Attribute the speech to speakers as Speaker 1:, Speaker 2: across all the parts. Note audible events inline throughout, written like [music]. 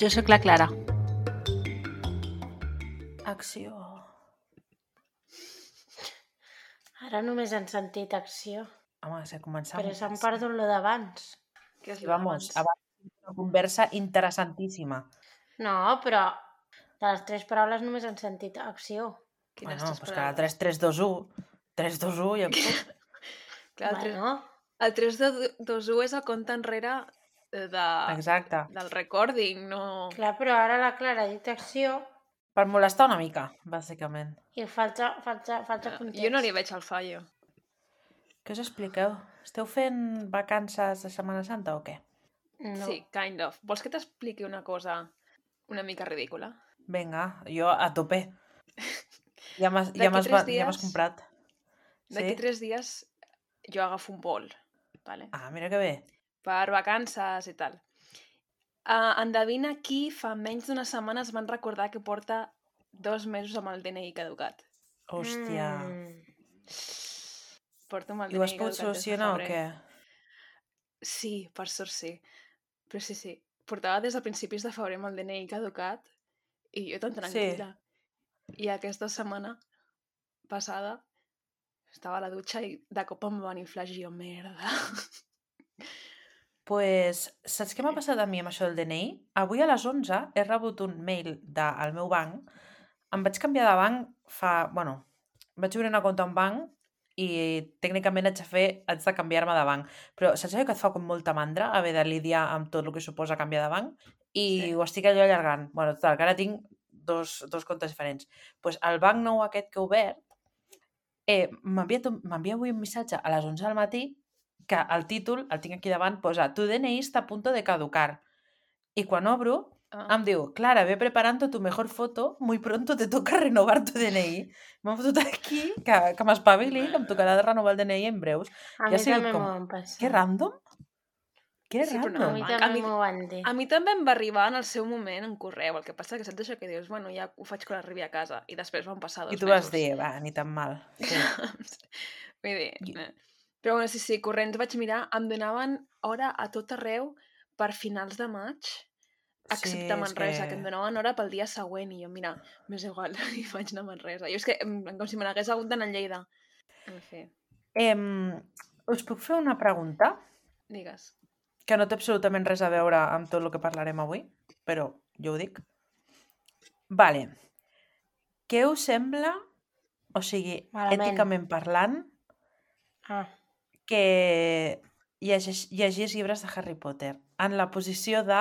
Speaker 1: Jo sóc la Clara.
Speaker 2: Acció. Ara només han sentit acció,
Speaker 1: Home, se començava...
Speaker 2: però s'han perdut lo d'abans.
Speaker 3: Què és
Speaker 1: I vamos, abans una conversa interessantíssima.
Speaker 2: No, però de les tres paraules només han sentit acció.
Speaker 3: Quines
Speaker 1: bueno,
Speaker 3: tres
Speaker 1: pues que la
Speaker 3: paraules?
Speaker 1: 3, 3, 2, 1... 3, 2, 1 i puc... [laughs]
Speaker 3: Clar, el,
Speaker 2: Bueno,
Speaker 3: el 3 de 2 1 és el compte enrere de,
Speaker 1: Exacte.
Speaker 3: del recording, no...
Speaker 2: clar, però ara la Clara ha dit acció
Speaker 1: Per molestar una mica, bàsicament.
Speaker 2: i falta, falta, falta context.
Speaker 3: Jo no li veig el fallo.
Speaker 1: Què us expliqueu? Esteu fent vacances de Setmana Santa o què?
Speaker 2: No.
Speaker 3: Sí, kind of. Vols que t'expliqui una cosa una mica ridícula?
Speaker 1: Vinga, jo a tope. Ja m'has ja ja comprat.
Speaker 3: D'aquí
Speaker 1: Sí?
Speaker 3: tres dies jo agafo un vol, vale?
Speaker 1: Ah, mira que bé.
Speaker 3: Per vacances i tal. Uh, endevina qui fa menys d'una setmana es van recordar que porta dos mesos amb el DNI caducat.
Speaker 1: Hòstia.
Speaker 2: Mm.
Speaker 3: Porto amb el
Speaker 1: I ho has
Speaker 3: DNI
Speaker 1: pogut
Speaker 3: caducat des de
Speaker 1: solucionar o què?
Speaker 3: Sí, per sort sí. Però sí, sí. Portava des de principis de febrer amb el DNI caducat i jo tan tranquil·la. I aquesta setmana passada estava a la dutxa i de cop em van inflar i jo, merda. [laughs]
Speaker 1: pues, saps què m'ha passat a mi amb això del DNI? Avui a les 11 he rebut un mail del meu banc. Em vaig canviar de banc fa... Bueno, vaig obrir una compte a un banc i tècnicament haig de fer, haig de canviar-me de banc. Però saps allò que et fa com molta mandra haver de lidiar amb tot el que suposa canviar de banc? I
Speaker 3: Sí.
Speaker 1: ho estic allò allargant. Bueno, total, que ara tinc dos, dos comptes diferents. pues el banc nou aquest que he obert eh, m'envia avui un missatge a les 11 del matí que el títol, el tinc aquí davant, posa Tu DNI está a punto de caducar. I quan obro,
Speaker 3: Ah,
Speaker 1: em diu Clara, ve preparando tu mejor foto, muy pronto te toca [laughs] renovar tu DNI. M'han fotut aquí que, que m'espavili, que em tocarà de renovar el DNI en breus.
Speaker 2: A
Speaker 1: Ja
Speaker 2: mi també
Speaker 1: com,
Speaker 2: m'ho van passar.
Speaker 1: Que random? Que
Speaker 3: Sí, no,
Speaker 2: A
Speaker 1: random?
Speaker 2: mi
Speaker 3: A
Speaker 2: també
Speaker 3: mi-. A mi també em va arribar en el seu moment en correu. El que passa que saps això que dius, bueno, ja ho faig quan arribi a casa. I després van passar dos
Speaker 1: I tu vas
Speaker 3: mesos.
Speaker 1: dir, va, ni tan mal. [laughs] Sí.
Speaker 3: Vull dir... Eh. Però bueno, sí, sí, corrents vaig mirar, em donaven hora a tot arreu per finals de maig, excepte a
Speaker 1: és
Speaker 3: Manresa, que... que em donaven hora pel dia següent, i jo, mira, m'és igual, [laughs] i vaig anar a Manresa. Jo és que, em- com si me n'hagués hagut d'anar a Lleida. En fi,
Speaker 1: Em, us puc fer una pregunta?
Speaker 3: digues.
Speaker 1: que no té absolutament res a veure amb tot el que parlarem avui, però jo ho dic. Vale. Què us sembla, o sigui,
Speaker 2: Malament.
Speaker 1: èticament parlant,
Speaker 2: Ah,
Speaker 1: que llegeix, llegís llibres de Harry Potter en la posició de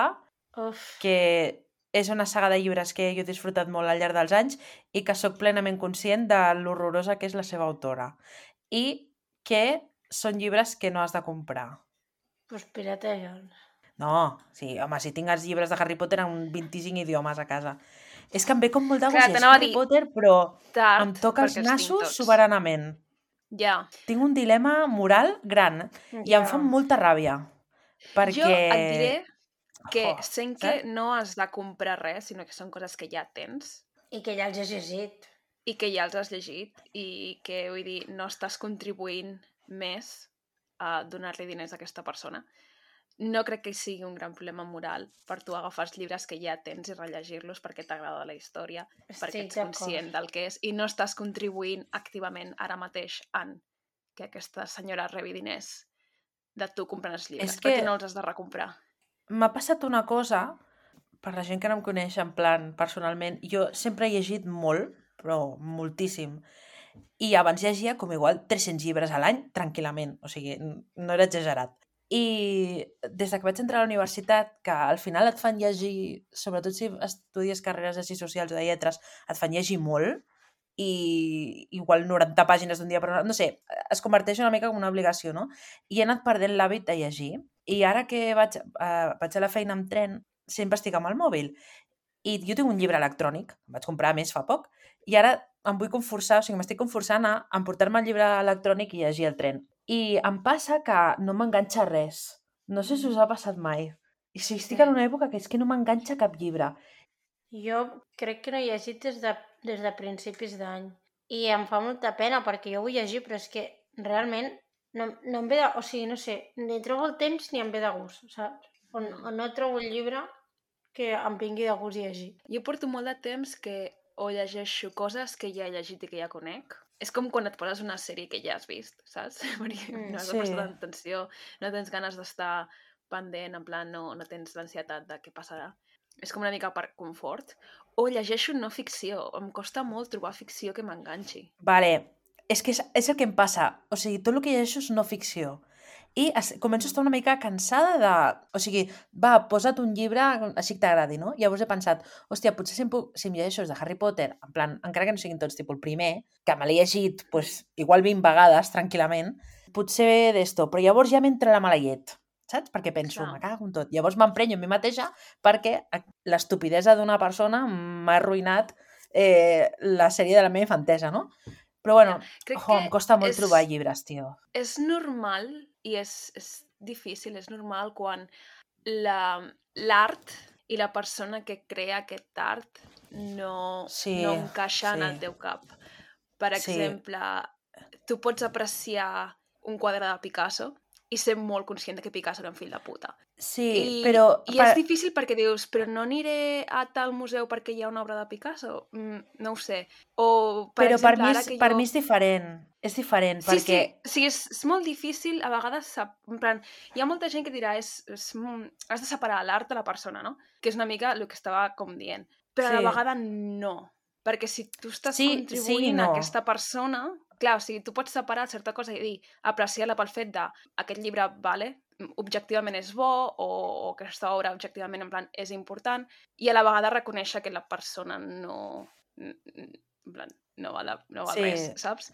Speaker 2: uf.
Speaker 1: que és una saga de llibres que jo he disfrutat molt al llarg dels anys i que sóc plenament conscient de l'horrorosa que és la seva autora. I que són llibres que no has de comprar.
Speaker 2: Pues pirateja'n.
Speaker 1: No, sí, home, si tinc els llibres de Harry Potter en 25 idiomes a casa. És que em ve com molt de gust Harry
Speaker 3: dir-
Speaker 1: Potter, però
Speaker 3: Tard,
Speaker 1: em toca els nassos soberanament.
Speaker 3: Ja.
Speaker 1: Tinc un dilema moral gran i em fa molta ràbia. Perquè...
Speaker 3: Jo et diré que
Speaker 1: Oh,
Speaker 3: sent que
Speaker 1: saps?
Speaker 3: no has de comprar res, sinó que són coses que ja tens,
Speaker 2: I que ja els he llegit.
Speaker 3: i que ja els has llegit i que, vull dir, no estàs contribuint més a donar-li diners a aquesta persona. No crec que sigui un gran problema moral per tu agafar els llibres que ja tens i rellegir-los perquè t'agrada la història, perquè
Speaker 2: Estic
Speaker 3: ets conscient del que és i no estàs contribuint activament ara mateix en que aquesta senyora rebi diners de tu comprant els llibres,
Speaker 1: És
Speaker 3: perquè
Speaker 1: que-
Speaker 3: no els has de recomprar.
Speaker 1: M'ha passat una cosa, per la gent que no em coneix en plan personalment, jo sempre he llegit molt, però moltíssim. I abans llegia com igual 300 llibres a l'any, tranquil·lament. O sigui, no era exagerat. I des de que vaig entrar a la universitat, que al final et fan llegir, sobretot si estudies carreres de socials o de lletres, et fan llegir molt, i igual 90 pàgines d'un dia per no sé, es converteix una mica com una obligació, no? I he anat perdent l'hàbit de llegir. I ara que vaig, uh, vaig a la feina amb tren, sempre estic amb el mòbil. I jo tinc un llibre electrònic, vaig comprar més fa poc, i ara em vull conforçar, o sigui, m'estic conforçant a emportar-me el llibre electrònic i llegir el tren. I em passa que no m'enganxa res. No sé si us ha passat mai. I si estic en una època que és que no m'enganxa cap llibre.
Speaker 2: Jo crec que no he llegit des de, des de principis d'any. I em fa molta pena perquè jo vull llegir, però és que realment no, no em ve de... O sigui, no sé, ni trobo el temps ni em ve de gust, saps? O, o no trobo el llibre que em vingui de gust llegir.
Speaker 3: Jo porto molt de temps que o llegeixo coses que ja he llegit i que ja conec. És com quan et poses una sèrie que ja has vist, saps? [laughs] Perquè
Speaker 2: Mm,
Speaker 3: no has
Speaker 1: sí.
Speaker 3: de prestar atenció, no tens ganes d'estar pendent, en plan, no, no tens l'ansietat de què passarà. És com una mica per confort. O llegeixo no ficció. Em costa molt trobar ficció que m'enganxi.
Speaker 1: Vale, és que és, és el que em passa. O sigui, tot el que llegeixo és no ficció. I es, començo a estar una mica cansada de... O sigui, va, posa't un llibre així que t'agradi, no? Llavors he pensat, hòstia, potser si em, puc, si em llegeixo de Harry Potter, en plan, encara que no siguin tots tipus el primer, que me l'he llegit, pues, igual 20 vegades, tranquil·lament, potser d'esto, però llavors ja m'entra la mala llet, saps? Perquè penso,
Speaker 3: Clar.
Speaker 1: me cago en tot. Llavors m'emprenyo en mi mateixa perquè a- l'estupidesa d'una persona m'ha arruïnat eh, la sèrie de la meva infantesa, no? Però bueno,
Speaker 3: Crec
Speaker 1: oh, em costa molt
Speaker 3: és,
Speaker 1: trobar llibres, tio.
Speaker 3: És normal i és, és difícil, és normal quan la- l'art i la persona que crea aquest art no,
Speaker 1: Sí,
Speaker 3: no encaixa en el
Speaker 1: sí.
Speaker 3: teu cap. Per
Speaker 1: Sí.
Speaker 3: exemple, tu pots apreciar un quadre de Picasso i ser molt conscient que Picasso era un fill de puta.
Speaker 1: Sí,
Speaker 3: I,
Speaker 1: però...
Speaker 3: I és difícil perquè dius, però no aniré a tal museu perquè hi ha una obra de Picasso? Mm, no ho sé. O, per
Speaker 1: però
Speaker 3: exemple,
Speaker 1: per, mi és,
Speaker 3: que
Speaker 1: per
Speaker 3: jo...
Speaker 1: mi és diferent. És diferent,
Speaker 3: Sí,
Speaker 1: perquè...
Speaker 3: sí, sí és, és molt difícil, a vegades, sap- en plan, hi ha molta gent que dirà, és, és, mm, has de separar l'art de la persona, no? Que és una mica el que estava com dient. Però a
Speaker 1: Sí.
Speaker 3: la vegada no, perquè si tu estàs
Speaker 1: Sí, sí
Speaker 3: contribuint a
Speaker 1: no.
Speaker 3: aquesta persona, clar, o sigui, tu pots separar certa cosa i dir, apreciar-la pel fet de aquest llibre, vale, objectivament és bo, o, o aquesta obra objectivament en plan és important, i a la vegada reconèixer que la persona no, en plan, no val, no val
Speaker 1: Sí.
Speaker 3: res, saps?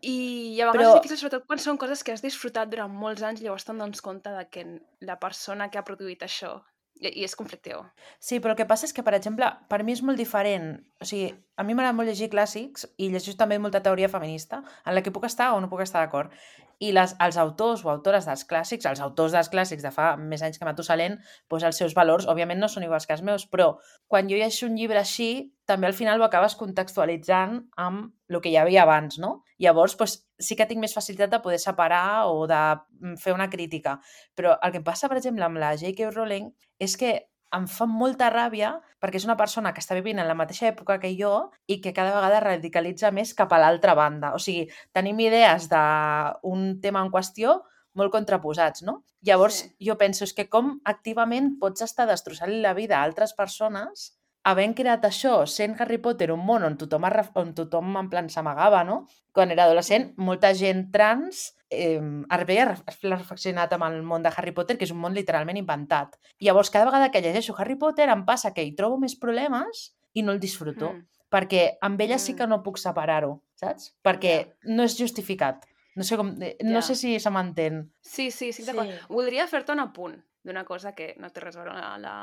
Speaker 3: I, i a vegades
Speaker 1: Però-
Speaker 3: és difícil, sobretot quan són coses que has disfrutat durant molts anys i llavors te'n dones compte de que la persona que ha produït això i, és conflictiu.
Speaker 1: Sí, però el que passa és que, per exemple, per mi és molt diferent. O sigui, a mi m'agrada molt llegir clàssics i llegir també molta teoria feminista, en la que puc estar o no puc estar d'acord. I les, els autors o autores dels clàssics, els autors dels clàssics de fa més anys que Matusalén, doncs els seus valors, òbviament, no són iguals que els meus, però quan jo llegeixo un llibre així, també al final ho acabes contextualitzant amb el que hi havia abans, no? Llavors, doncs, sí que tinc més facilitat de poder separar o de mm, fer una crítica. Però el que passa, per exemple, amb la J.K. Rowling és que em fa molta ràbia perquè és una persona que està vivint en la mateixa època que jo i que cada vegada radicalitza més cap a l'altra banda. O sigui, tenim idees d'un tema en qüestió molt contraposats, no? Llavors,
Speaker 3: Sí.
Speaker 1: jo penso, és que com activament pots estar destrossant la vida a altres persones havent creat això, sent Harry Potter un món on tothom, on tothom en plan s'amagava, no? Quan era adolescent, molta gent trans eh, havia ref- reflexionat amb el món de Harry Potter, que és un món literalment inventat. Llavors, cada vegada que llegeixo Harry Potter em passa que hi trobo més problemes i no el disfruto.
Speaker 3: Mm.
Speaker 1: Perquè amb ella sí
Speaker 3: Mm.
Speaker 1: que no puc separar-ho, saps? Perquè no és justificat. No sé, com, eh, no
Speaker 3: Ja.
Speaker 1: sé si se m'entén.
Speaker 3: Sí, sí,
Speaker 2: Sí.
Speaker 3: d'acord. Voldria fer-te un apunt d'una cosa que no té res a veure amb la,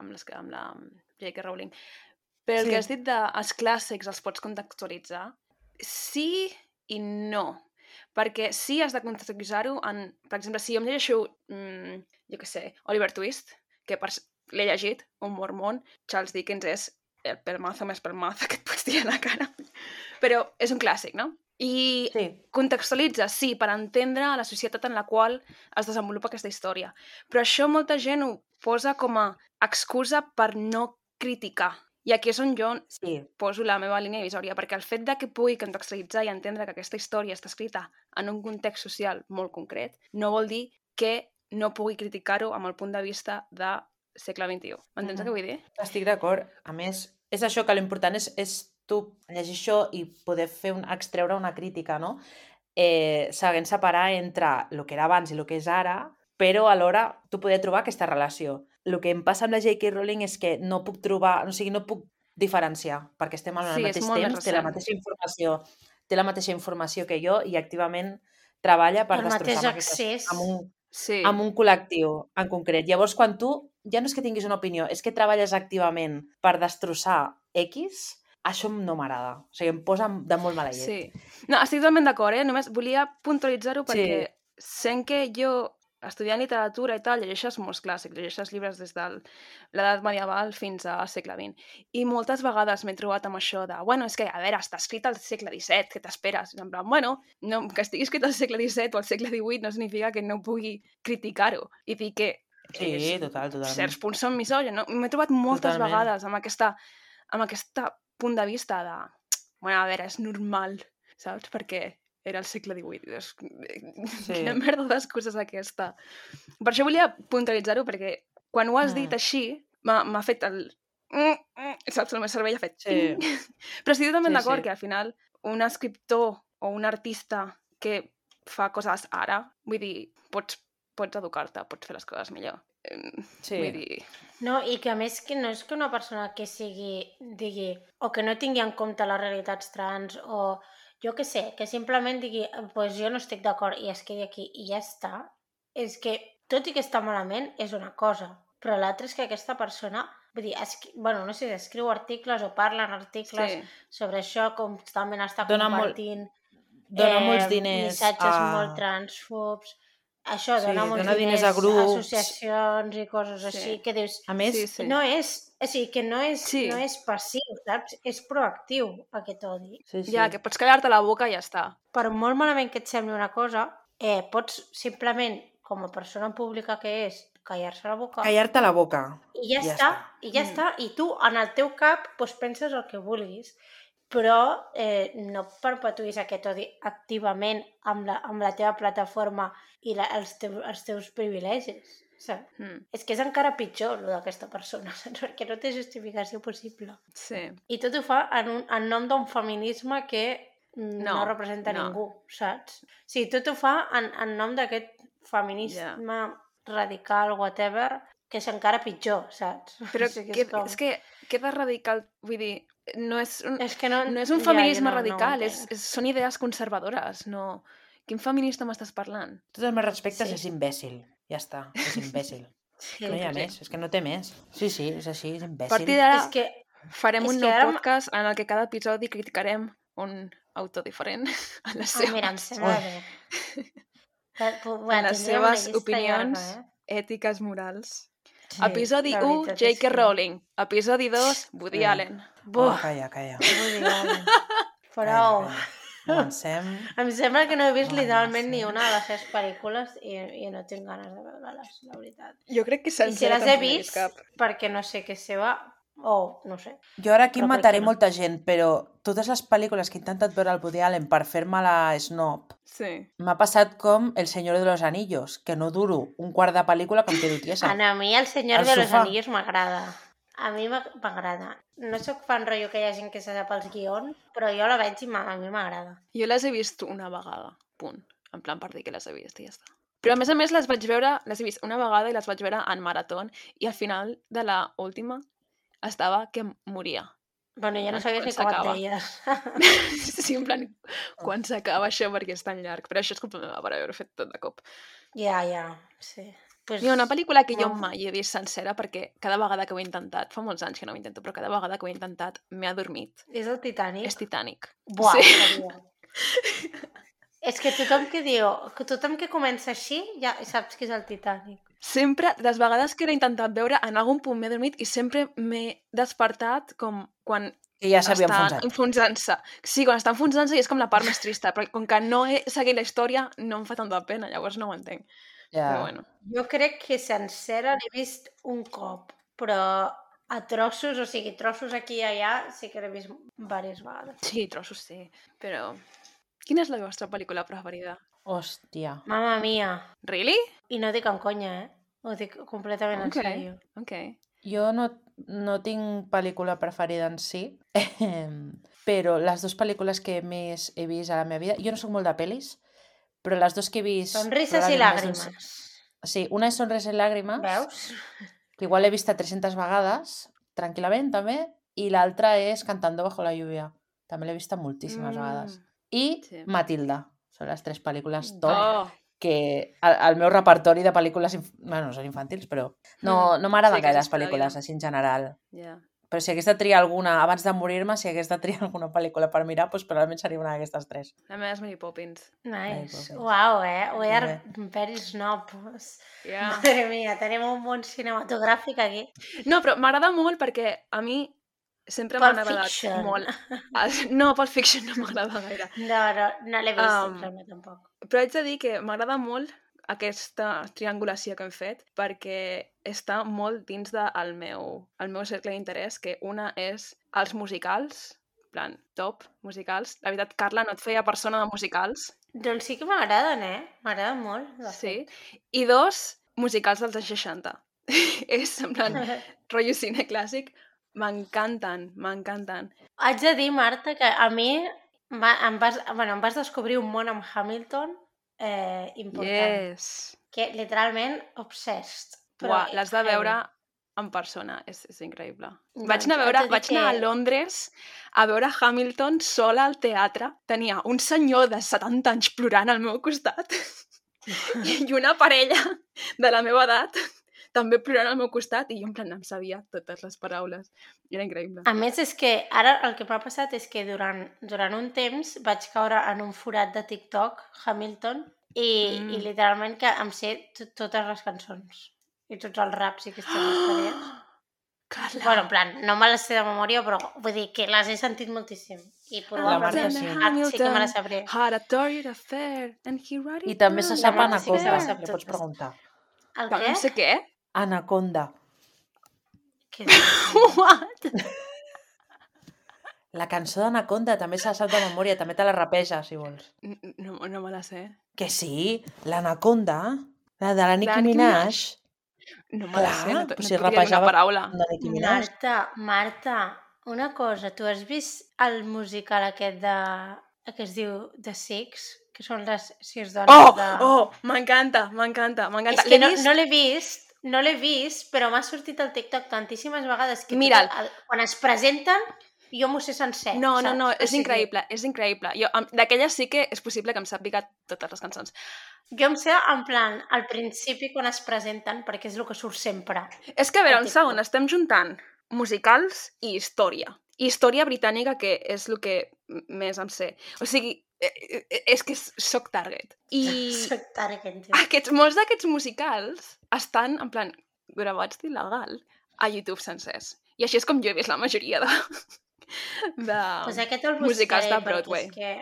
Speaker 3: amb, les, amb la J.K. Rowling. Però el
Speaker 1: Sí.
Speaker 3: que has dit dels clàssics els pots contextualitzar, sí i no. Perquè sí has de contextualitzar-ho en... Per exemple, si jo em llegeixo, mm, jo què sé, Oliver Twist, que per, l'he llegit, un mormon, Charles Dickens és el pelmazo més pelmazo [laughs] que et pots dir a la cara. Però és un clàssic, no? I
Speaker 1: Sí.
Speaker 3: contextualitza, sí, per entendre la societat en la qual es desenvolupa aquesta història. Però això molta gent ho posa com a excusa per no criticar. I aquí és on jo
Speaker 1: Sí.
Speaker 3: poso la meva línia divisòria, perquè el fet de que pugui contextualitzar i entendre que aquesta història està escrita en un context social molt concret, no vol dir que no pugui criticar-ho amb el punt de vista de segle XXI. M'entens
Speaker 1: Mhm.
Speaker 3: el que vull dir?
Speaker 1: Estic d'acord. A més, és això que l'important és, és tu llegir això i poder fer un, extreure una crítica, no? Eh, sabent separar entre el que era abans i el que és ara, però alhora tu poder trobar aquesta relació. El que em passa amb la J.K. Rowling és que no puc trobar, o sigui, no puc diferenciar, perquè estem el
Speaker 3: Sí,
Speaker 1: mateix temps, té la mateixa informació, té la mateixa informació que jo i activament treballa per
Speaker 2: El
Speaker 1: aquestes-
Speaker 2: accés.
Speaker 1: amb un,
Speaker 3: Sí.
Speaker 1: amb un col·lectiu en concret. Llavors, quan tu ja no és que tinguis una opinió, és que treballes activament per destrossar X, això no m'agrada. O sigui, em posa de molt mala llet.
Speaker 3: Sí. No, estic totalment d'acord, eh? Només volia puntualitzar-ho perquè sent que jo estudiant literatura i tal, llegeixes molts clàssics, llegeixes llibres des de l'edat medieval fins al segle XX. I moltes vegades m'he trobat amb això de, bueno, és que, a veure, està escrit al segle XVII, què t'esperes? En plan, bueno, no, que estigui escrit al segle XVII o al segle XVIII no significa que no pugui criticar-ho i dir que
Speaker 1: Sí,
Speaker 3: és,
Speaker 1: total, totalment.
Speaker 3: certs punts són misògens. No? M'he trobat moltes
Speaker 1: Totalment.
Speaker 3: vegades amb aquesta, amb aquesta punt de vista de, bueno, a veure, és normal, saps? Perquè era el segle XVIII. És...
Speaker 1: Sí.
Speaker 3: Quina merda d'excusa és aquesta. Per això volia puntualitzar-ho, perquè quan ho has dit
Speaker 1: Mm.
Speaker 3: així, m'ha fet el... Mm, mm, Saps? El meu cervell ha fet...
Speaker 1: Sí.
Speaker 3: ting. [laughs] Però estic totalment
Speaker 1: Sí,
Speaker 3: d'acord
Speaker 1: sí.
Speaker 3: que al final un escriptor o un artista que fa coses ara, vull dir, pots, pots educar-te, pots fer les coses millor.
Speaker 1: Sí.
Speaker 3: Vull dir...
Speaker 2: No, i que a més que no és que una persona que sigui, digui, o que no tingui en compte les realitats trans, o jo que sé, que simplement digui, pues jo no estic d'acord i es quedi aquí i ja està, és que, tot i que està malament, és una cosa. Però l'altre és que aquesta persona, vull dir, escri... bueno, no sé si escriu articles o parla en articles
Speaker 3: Sí.
Speaker 2: sobre això, constantment està
Speaker 1: Dona molt-
Speaker 2: compartint
Speaker 1: Dona molts diners
Speaker 2: missatges
Speaker 1: a-
Speaker 2: molt transfobs, això,
Speaker 1: Sí,
Speaker 2: dona molts
Speaker 1: dona diners
Speaker 2: diners
Speaker 1: a grups.
Speaker 2: associacions i coses
Speaker 3: Sí.
Speaker 2: així, que dius,
Speaker 1: A més,
Speaker 3: Sí, sí.
Speaker 2: no és, o sigui, que no és,
Speaker 3: Sí.
Speaker 2: no és passiu, saps? És proactiu, aquest odi.
Speaker 1: sí, sí.
Speaker 3: Ja, que pots callar-te la boca i ja està.
Speaker 2: Per molt malament que et sembli una cosa, eh, pots simplement, com a persona pública que és, callar-se la boca
Speaker 1: Callar-te la boca.
Speaker 2: i ja,
Speaker 1: ja
Speaker 2: està,
Speaker 1: està.
Speaker 2: i ja
Speaker 3: Mm.
Speaker 2: està. I tu, en el teu cap, doncs, penses el que vulguis, però eh, no perpetuïs aquest odi activament amb la, amb la teva plataforma i la, els, teus, els teus privilegis. Saps?
Speaker 3: Mm.
Speaker 2: És que és encara pitjor, el d'aquesta persona, [laughs] saps? Perquè no té justificació possible.
Speaker 3: Sí.
Speaker 2: I tot ho fa en, un, en nom d'un feminisme que no,
Speaker 3: No,
Speaker 2: representa
Speaker 3: no.
Speaker 2: ningú, saps? Sí, tot ho fa en, en nom d'aquest feminisme radical, whatever, que és encara pitjor, saps?
Speaker 3: Però [laughs]
Speaker 2: O sigui,
Speaker 3: que,
Speaker 2: és, com...
Speaker 3: és que queda radical, vull dir, no és un,
Speaker 2: és que no,
Speaker 3: no és un
Speaker 2: ja,
Speaker 3: feminisme
Speaker 2: jo no,
Speaker 3: radical,
Speaker 2: no
Speaker 3: és, és, són idees conservadores, no... Quin feminista m'estàs parlant?
Speaker 1: Tots els meus respectes
Speaker 2: Sí.
Speaker 1: és imbècil. Ja està, és imbècil.
Speaker 2: Sí,
Speaker 1: no hi ha
Speaker 3: sí.
Speaker 1: més, és que no té més. Sí, sí, és així, és
Speaker 3: A
Speaker 1: imbècil.
Speaker 3: partir d'ara
Speaker 2: És que
Speaker 3: farem
Speaker 2: és
Speaker 3: un
Speaker 2: que
Speaker 3: nou
Speaker 2: ara
Speaker 3: podcast en el que cada episodi criticarem un autor diferent [laughs] a les
Speaker 2: Ah, mira, em sembla [laughs] bé. Eh,
Speaker 3: en
Speaker 2: Bueno,
Speaker 3: les
Speaker 2: tindríem una
Speaker 3: seves opinions
Speaker 2: llarga, eh?
Speaker 3: ètiques morals.
Speaker 2: Sí,
Speaker 3: Episodi
Speaker 2: la
Speaker 3: 1,
Speaker 2: veritat és
Speaker 3: J.K. Rowling. Episodi 2, Woody
Speaker 1: Sí.
Speaker 3: Allen.
Speaker 1: Oh,
Speaker 2: Buh, [laughs]
Speaker 1: calla, calla.
Speaker 2: Woody Allen.
Speaker 1: Calla. Avancem.
Speaker 2: Em sembla que no he vist literalment ni una de les seves pel·lícules i, i no tinc ganes de veure-les, la veritat.
Speaker 3: Jo crec que
Speaker 2: I si les he vist,
Speaker 3: cap.
Speaker 2: perquè no sé què és seva, o no sé.
Speaker 1: Jo ara aquí
Speaker 2: Però
Speaker 1: mataré
Speaker 2: no.
Speaker 1: molta gent, però totes les pel·lícules que he intentat veure al Woody Allen per fer-me la snob,
Speaker 3: Sí.
Speaker 1: m'ha passat com El Senyor de los Anillos, que no duro un quart de pel·lícula que em quedo tiesa.
Speaker 2: A mi el Senyor
Speaker 1: Al
Speaker 2: de los
Speaker 1: sofà.
Speaker 2: Anillos m'agrada. A mi m'ag- m'agrada. No sóc fan rotllo que hi ha gent que se sap els guions, però jo la veig i a mi m'agrada.
Speaker 3: Jo les he vist una vegada, punt. En plan, per dir que les he vist i ja està. Però a més a més les vaig veure, les he vist una vegada i les vaig veure en marató i al final de la última estava que moria.
Speaker 2: Bueno, ja no sabies ni com et deies. [laughs]
Speaker 3: sí, en plan, quan s'acaba això perquè és tan llarg. Però això és culpa meva per haver-ho fet tot de cop.
Speaker 2: ja, ja, sí. Pues,
Speaker 3: Hi ha una pel·lícula que jo
Speaker 2: no.
Speaker 3: mai he vist sencera perquè cada vegada que ho he intentat, fa molts anys que no ho intento, però cada vegada que ho he intentat m'he adormit.
Speaker 2: És el Titanic?
Speaker 3: És Titanic.
Speaker 2: Buah,
Speaker 3: sí. [laughs]
Speaker 2: És que tothom que diu, que tothom que comença així, ja saps que és el Titanic.
Speaker 3: Sempre, les vegades que l'he intentat veure, en algun punt m'he dormit i sempre m'he despertat com quan
Speaker 1: Que ja s'havia enfonsat.
Speaker 3: enfonsant-se. Sí, quan està enfonsant-se i és com la part més trista, perquè com que no he seguit la història no em fa tanta pena, llavors no ho entenc.
Speaker 1: Ja.
Speaker 3: Però bueno,
Speaker 2: Jo crec que sencera l'he vist un cop, però a trossos, o sigui, trossos aquí i allà, sí que l'he vist diverses vegades.
Speaker 3: sí, trossos sí, però... Quina és la vostra pel·lícula preferida?
Speaker 1: Hòstia.
Speaker 2: Mama mia.
Speaker 3: Really?
Speaker 2: I no dic en conya, eh? Ho dic completament
Speaker 3: Ok.
Speaker 2: en sèrio.
Speaker 3: Ok.
Speaker 1: Jo no, no tinc pel·lícula preferida en si, però les dues pel·lícules que més he vist a la meva vida... Jo no sóc molt de pel·lis, però les dues que he vist...
Speaker 2: Sonrises i làgrimes.
Speaker 1: Sí, una és Sonrises i làgrimes,
Speaker 2: Veus?
Speaker 1: que igual l'he vista 300 vegades, tranquil·lament també, i l'altra és Cantando bajo la lluvia. També l'he vista moltíssimes vegades. I
Speaker 3: sí.
Speaker 1: Matilda. Són les tres pel·lícules top.
Speaker 3: Oh,
Speaker 1: que el, el meu repertori de pel·lícules... Inf... Bueno, no són infantils, però no, no m'agraden
Speaker 3: Sí,
Speaker 1: gaire les pel·lícules, així en general.
Speaker 3: Ja.
Speaker 1: Però si hagués de triar alguna, abans de morir-me, si hagués de triar [laughs] alguna pel·lícula per mirar, doncs probablement seria una d'aquestes tres.
Speaker 3: La meva és Mary Poppins.
Speaker 2: Nice. Uau, eh? We are very snob.
Speaker 3: Ja.
Speaker 2: Madre mia, tenim un món cinematogràfic aquí.
Speaker 3: No, però m'agrada molt perquè a mi sempre m'han agradat
Speaker 2: Fiction.
Speaker 3: molt. [laughs] No, Pulp Fiction no [laughs] m'agrada gaire.
Speaker 2: No, no, no l'he vist,
Speaker 3: Um,
Speaker 2: realment, tampoc.
Speaker 3: Però haig de dir que m'agrada molt aquesta triangulació que hem fet perquè està molt dins del meu, el meu cercle d'interès, que una és els musicals, plan, top, musicals. La veritat, Carla, no et feia persona de musicals.
Speaker 2: Doncs sí que m'agraden, eh? M'agraden molt,
Speaker 3: Sí.
Speaker 2: fet.
Speaker 3: I dos, musicals dels anys 60. [laughs] és, en plan, rotllo cine clàssic. M'encanten, m'encanten.
Speaker 2: Haig de dir, Marta, que a mi va, em, vas, bueno, em vas descobrir un món amb Hamilton eh, important.
Speaker 3: Yes.
Speaker 2: Que literalment obsessed. Però
Speaker 3: Uah, l'has de veure en persona, és, és increïble.
Speaker 2: Doncs
Speaker 3: Vaig anar, a veure, vaig anar a
Speaker 2: que-
Speaker 3: Londres a veure Hamilton sola al teatre. Tenia un senyor de 70 anys plorant al meu costat [laughs] [laughs] i una parella de la meva edat també plorant al meu costat i jo en plan em sabia totes les paraules. Era increïble.
Speaker 2: A més, és que ara el que m'ha passat és que durant, durant un temps vaig caure en un forat de TikTok, Hamilton, i,
Speaker 3: Mm.
Speaker 2: i literalment que em sé to- totes les cançons i tots els raps i aquestes [gasps] històries.
Speaker 3: Carla!
Speaker 2: Bueno, en plan, no me les sé de memòria, però vull dir que les he sentit moltíssim. I
Speaker 1: La Marta
Speaker 2: probablement
Speaker 1: sí.
Speaker 2: ah, sí que me les sabré.
Speaker 3: Had a torrid affair and he wrote
Speaker 1: I també se sap Anaconda,
Speaker 2: les sap
Speaker 1: li pots preguntar.
Speaker 2: El què?
Speaker 3: No sé què.
Speaker 1: Anaconda.
Speaker 2: Què?
Speaker 3: What?
Speaker 1: La cançó d'Anaconda també se la sap de memòria, també te la rapeja, si vols.
Speaker 3: No, no me la sé.
Speaker 1: Que sí, l'Anaconda, la de la Nicki Minaj,
Speaker 3: No me la sé, no, no
Speaker 1: si rapejava-
Speaker 3: paraula.
Speaker 1: de Nicki Minaj.
Speaker 2: Marta, Marta, una cosa, tu has vist el musical aquest de... que es diu The Six? Que són les sis dones
Speaker 3: Oh,
Speaker 2: de...
Speaker 3: oh, m'encanta, m'encanta, m'encanta.
Speaker 2: És que no,
Speaker 3: vist...
Speaker 2: no l'he vist, no l'he vist, però m'ha sortit al TikTok tantíssimes vegades que
Speaker 3: Mira'l.
Speaker 2: tot el, quan es presenten jo m'ho sé sencer.
Speaker 3: No, no,
Speaker 2: saps?
Speaker 3: no,
Speaker 2: O
Speaker 3: és
Speaker 2: sigui,
Speaker 3: increïble, és increïble. Jo, d'aquella sí que és possible que em sàpiga totes les cançons.
Speaker 2: Jo em sé en plan al principi quan es presenten perquè és el que surt sempre.
Speaker 3: És que, a veure, un segon, estem juntant musicals i història. I història britànica, que és el que m- més em sé. O sigui, és que s- soc target. I [laughs]
Speaker 2: Soc target, tio.
Speaker 3: aquests, molts d'aquests musicals estan, en plan, gravats d'il·legal a YouTube sencers. I així és com jo he vist la majoria de, [laughs] de
Speaker 2: Pues aquest el
Speaker 3: musicals de Broadway.
Speaker 2: Que...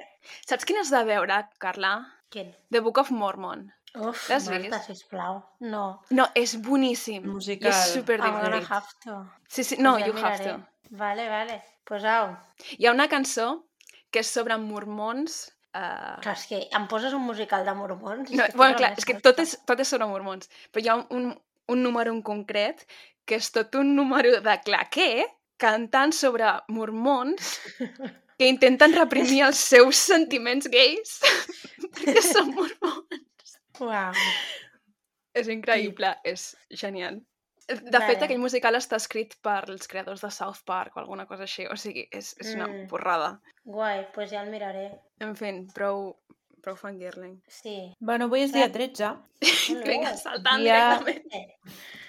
Speaker 3: Saps quin has de veure, Carla?
Speaker 2: Quin?
Speaker 3: The Book of Mormon.
Speaker 2: Uf,
Speaker 3: L'has
Speaker 2: Marta,
Speaker 3: vist?
Speaker 2: sisplau. No.
Speaker 3: No, és boníssim.
Speaker 1: Musical.
Speaker 3: I és super
Speaker 2: I'm gonna have to.
Speaker 3: Sí, sí, no,
Speaker 2: Pues ja
Speaker 3: you have
Speaker 2: miraré.
Speaker 3: to.
Speaker 2: Vale, vale. Pues au.
Speaker 3: Hi ha una cançó que és sobre mormons... Uh...
Speaker 2: Clar, és que em poses un musical de mormons.
Speaker 3: No, bueno, clar,
Speaker 2: la
Speaker 3: és que tot és, tot és sobre mormons, però hi ha un, un número en concret que és tot un número de claquer cantant sobre mormons [laughs] que intenten reprimir els seus sentiments gais [laughs] perquè són mormons.
Speaker 2: Uau.
Speaker 3: És increïble, és genial. De
Speaker 2: Vale.
Speaker 3: fet, aquell musical està escrit per els creadors de South Park o alguna cosa així, o sigui, és, és una
Speaker 2: Mm.
Speaker 3: porrada.
Speaker 2: Guai, pues ja el miraré.
Speaker 3: En fi, prou, prou fangirling.
Speaker 2: Sí.
Speaker 1: Bueno, avui és dia 13. [laughs]
Speaker 2: Molt bé.
Speaker 3: Vinga, saltant
Speaker 1: Dia-
Speaker 3: directament.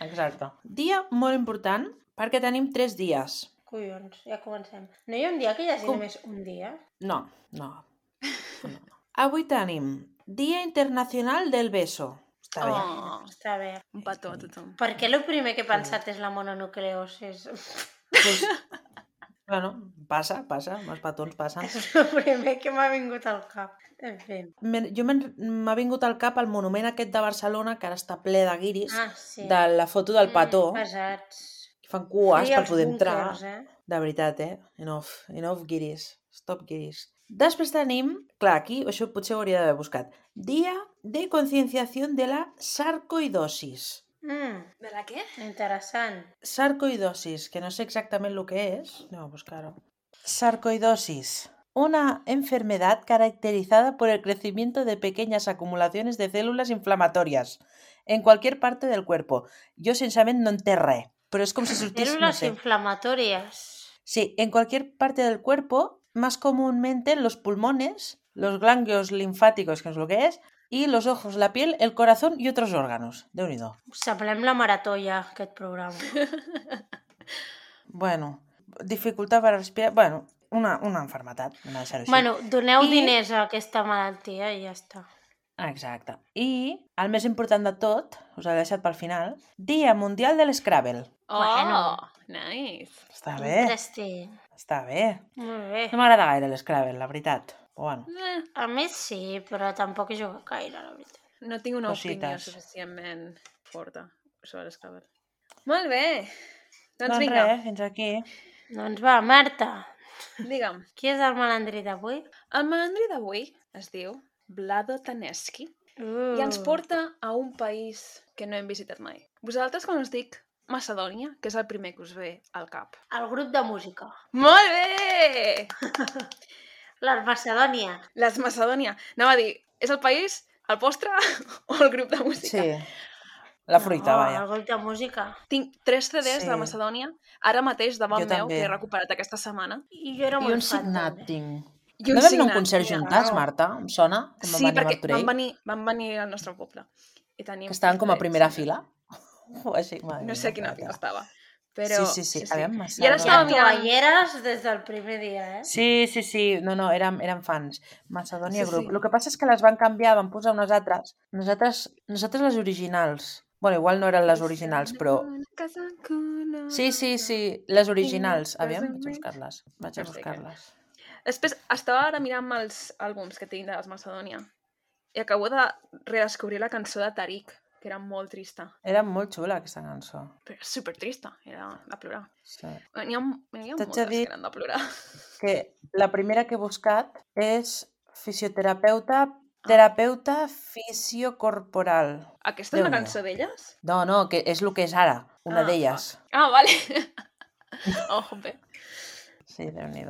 Speaker 1: Exacte. Dia molt important perquè tenim tres dies.
Speaker 2: collons, ja comencem. No hi ha un dia que hi hagi
Speaker 1: Com?
Speaker 2: només un dia?
Speaker 1: No, no. no. Avui tenim Dia Internacional del Beso. Està bé.
Speaker 3: Oh,
Speaker 2: Està bé.
Speaker 3: un petó a tothom.
Speaker 2: Per què el primer que he pensat és la mononucleosis?
Speaker 1: Pues, [laughs] bueno, passa, passa, els petons passen.
Speaker 2: és el primer que m'ha vingut al cap. En fi.
Speaker 1: Me- Jo me'n- m'ha vingut al cap el monument aquest de Barcelona, que ara està ple de guiris,
Speaker 2: Ah, sí.
Speaker 1: de la foto del petó,
Speaker 2: Mm, pesats.
Speaker 1: que fan cues
Speaker 2: Sí,
Speaker 1: per poder entrar.
Speaker 2: búnquers, Eh?
Speaker 1: De veritat, eh? Enough, enough guiris. Stop guiris. Després tenim, clar, aquí això potser ho hauria d'haver buscat, Dia de concienciació de la sarcoidosis.
Speaker 2: Mm,
Speaker 3: De la què?
Speaker 2: interessant.
Speaker 1: Sarcoidosis, que no sé exactament el que és. Anem a buscar-ho. Sarcoidosis. Una enfermedad caracterizada por el crecimiento de pequeñas acumulaciones de células inflamatorias en cualquier parte del cuerpo. Jo, sincerament, no entenc res, però és com si sortís, no
Speaker 2: Células
Speaker 1: sé.
Speaker 2: inflamatorias.
Speaker 1: Sí, en cualquier parte del cuerpo, más comúnmente en los pulmones, los ganglios linfáticos, que es lo que es, y los ojos, la piel, el corazón y otros órganos. de unido.
Speaker 2: Semblem la marató ja, aquest programa. [laughs]
Speaker 1: Bueno, dificultat per respirar... Bueno, una, una enfermetat, anem a deixar-ho així.
Speaker 2: Bueno, doneu
Speaker 1: I-
Speaker 2: diners a aquesta malaltia i ja està.
Speaker 1: Exacte. I el més important de tot, us l'he deixat pel final, Dia Mundial de l'Scrabble.
Speaker 3: Oh,
Speaker 2: Bueno.
Speaker 3: nice.
Speaker 1: Està bé,
Speaker 2: Interesting.
Speaker 1: Està bé.
Speaker 2: Molt bé.
Speaker 1: No m'agrada gaire l'Scrabble, la veritat. Però bueno,
Speaker 3: Eh,
Speaker 2: A més sí, però tampoc he jugat gaire, la veritat.
Speaker 3: no tinc una opinió
Speaker 1: Cosites.
Speaker 3: suficientment forta sobre l'Scrabble. Molt bé. Doncs
Speaker 1: doncs
Speaker 3: vinga,
Speaker 1: res, fins aquí.
Speaker 2: Doncs va, Marta,
Speaker 3: digue'm.
Speaker 2: qui és el malandrí d'avui?
Speaker 3: El malandrí d'avui es diu Vlado Taneski
Speaker 2: Uh.
Speaker 3: i ens porta a un país que no hem visitat mai. Vosaltres, quan us dic Macedònia, que és el primer que us ve al cap.
Speaker 2: El grup de música.
Speaker 3: Molt bé! [laughs]
Speaker 2: La Macedònia.
Speaker 3: Les Macedònia. Anava a dir, és el país, el postre [laughs] o el grup de música?
Speaker 1: Sí. La fruita,
Speaker 2: no,
Speaker 1: vaja.
Speaker 2: El grup de música.
Speaker 3: Tinc tres CDs
Speaker 1: Sí.
Speaker 3: de Macedònia, ara mateix davant
Speaker 1: Jo
Speaker 3: meu,
Speaker 1: també.
Speaker 3: que he recuperat aquesta setmana.
Speaker 2: I jo era
Speaker 1: I
Speaker 2: molt
Speaker 1: un
Speaker 2: fan,
Speaker 1: signat
Speaker 2: també.
Speaker 1: tinc.
Speaker 3: I
Speaker 1: No vam anar a un concert juntats,
Speaker 2: no.
Speaker 1: Marta? Em sona? Com
Speaker 3: Sí, perquè van venir, van venir al nostre poble. I tenim
Speaker 1: Que estaven com a primera fila? [laughs] O així, madre
Speaker 3: No sé a quina fila estava. Però,
Speaker 1: Sí, sí, sí, aviam,
Speaker 3: I ara estava mirant...
Speaker 2: tovalleres des del primer dia, eh?
Speaker 1: Sí, sí, sí, no, no, érem, érem fans. Macedònia
Speaker 3: Sí,
Speaker 1: Group.
Speaker 3: sí.
Speaker 1: El que passa és que les van canviar, van posar unes altres. Nosaltres, nosaltres les originals. bueno, igual no eren les originals, però... Sí, sí, sí, les originals. Aviam, vaig a buscar-les. Vaig a buscar-les.
Speaker 3: Després, estava ara mirant els àlbums que tinc de les Macedònia i acabo de redescobrir la cançó de Tarik, que era molt trista.
Speaker 1: Era molt xula, aquesta cançó.
Speaker 3: Però super trista, era de plorar.
Speaker 1: Sí.
Speaker 3: N'hi ha, n'hi ha moltes
Speaker 1: dir-
Speaker 3: que eren de plorar.
Speaker 1: Que la primera que he buscat és fisioterapeuta, terapeuta fisiocorporal.
Speaker 3: Aquesta és una cançó d'elles?
Speaker 1: No, no, que és el que és ara, una
Speaker 3: Ah,
Speaker 1: d'elles.
Speaker 3: Ah, vale. [laughs] oh, bé.
Speaker 1: Sí, déu nhi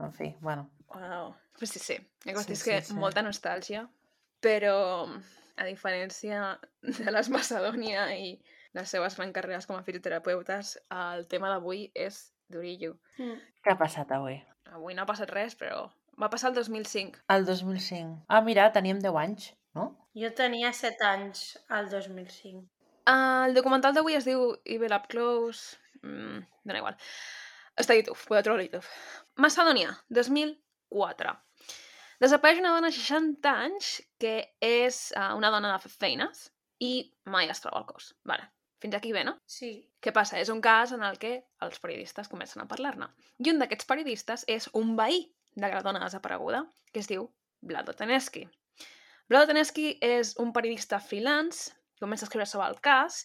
Speaker 1: En fi, bueno.
Speaker 3: Wow. Pues sí, sí. Qüestió
Speaker 1: Sí,
Speaker 3: és que
Speaker 1: sí, sí.
Speaker 3: molta nostàlgia, però a diferència de les [laughs] Macedònia i les seves grans carreres com a fisioterapeutes, el tema d'avui és durillo.
Speaker 2: Mm.
Speaker 1: Què ha passat avui?
Speaker 3: Avui no ha passat res, però va passar el 2005.
Speaker 1: El 2005. Ah, mira, teníem 10 anys, no?
Speaker 2: Jo tenia 7 anys al 2005.
Speaker 3: El documental d'avui es diu Evil Up Close... Mm, dona igual. Està a YouTube, podeu trobar a YouTube. Macedònia, 2004. Desapareix una dona de 60 anys que és uh, una dona de fer feines i mai es troba el cos. Vale. Fins aquí bé, no?
Speaker 2: Sí.
Speaker 3: Què passa? És un cas en el que els periodistes comencen a parlar-ne. I un d'aquests periodistes és un veí de la dona desapareguda, que es diu Vlado Taneski. Vlado Taneski és un periodista freelance, comença a escriure sobre el cas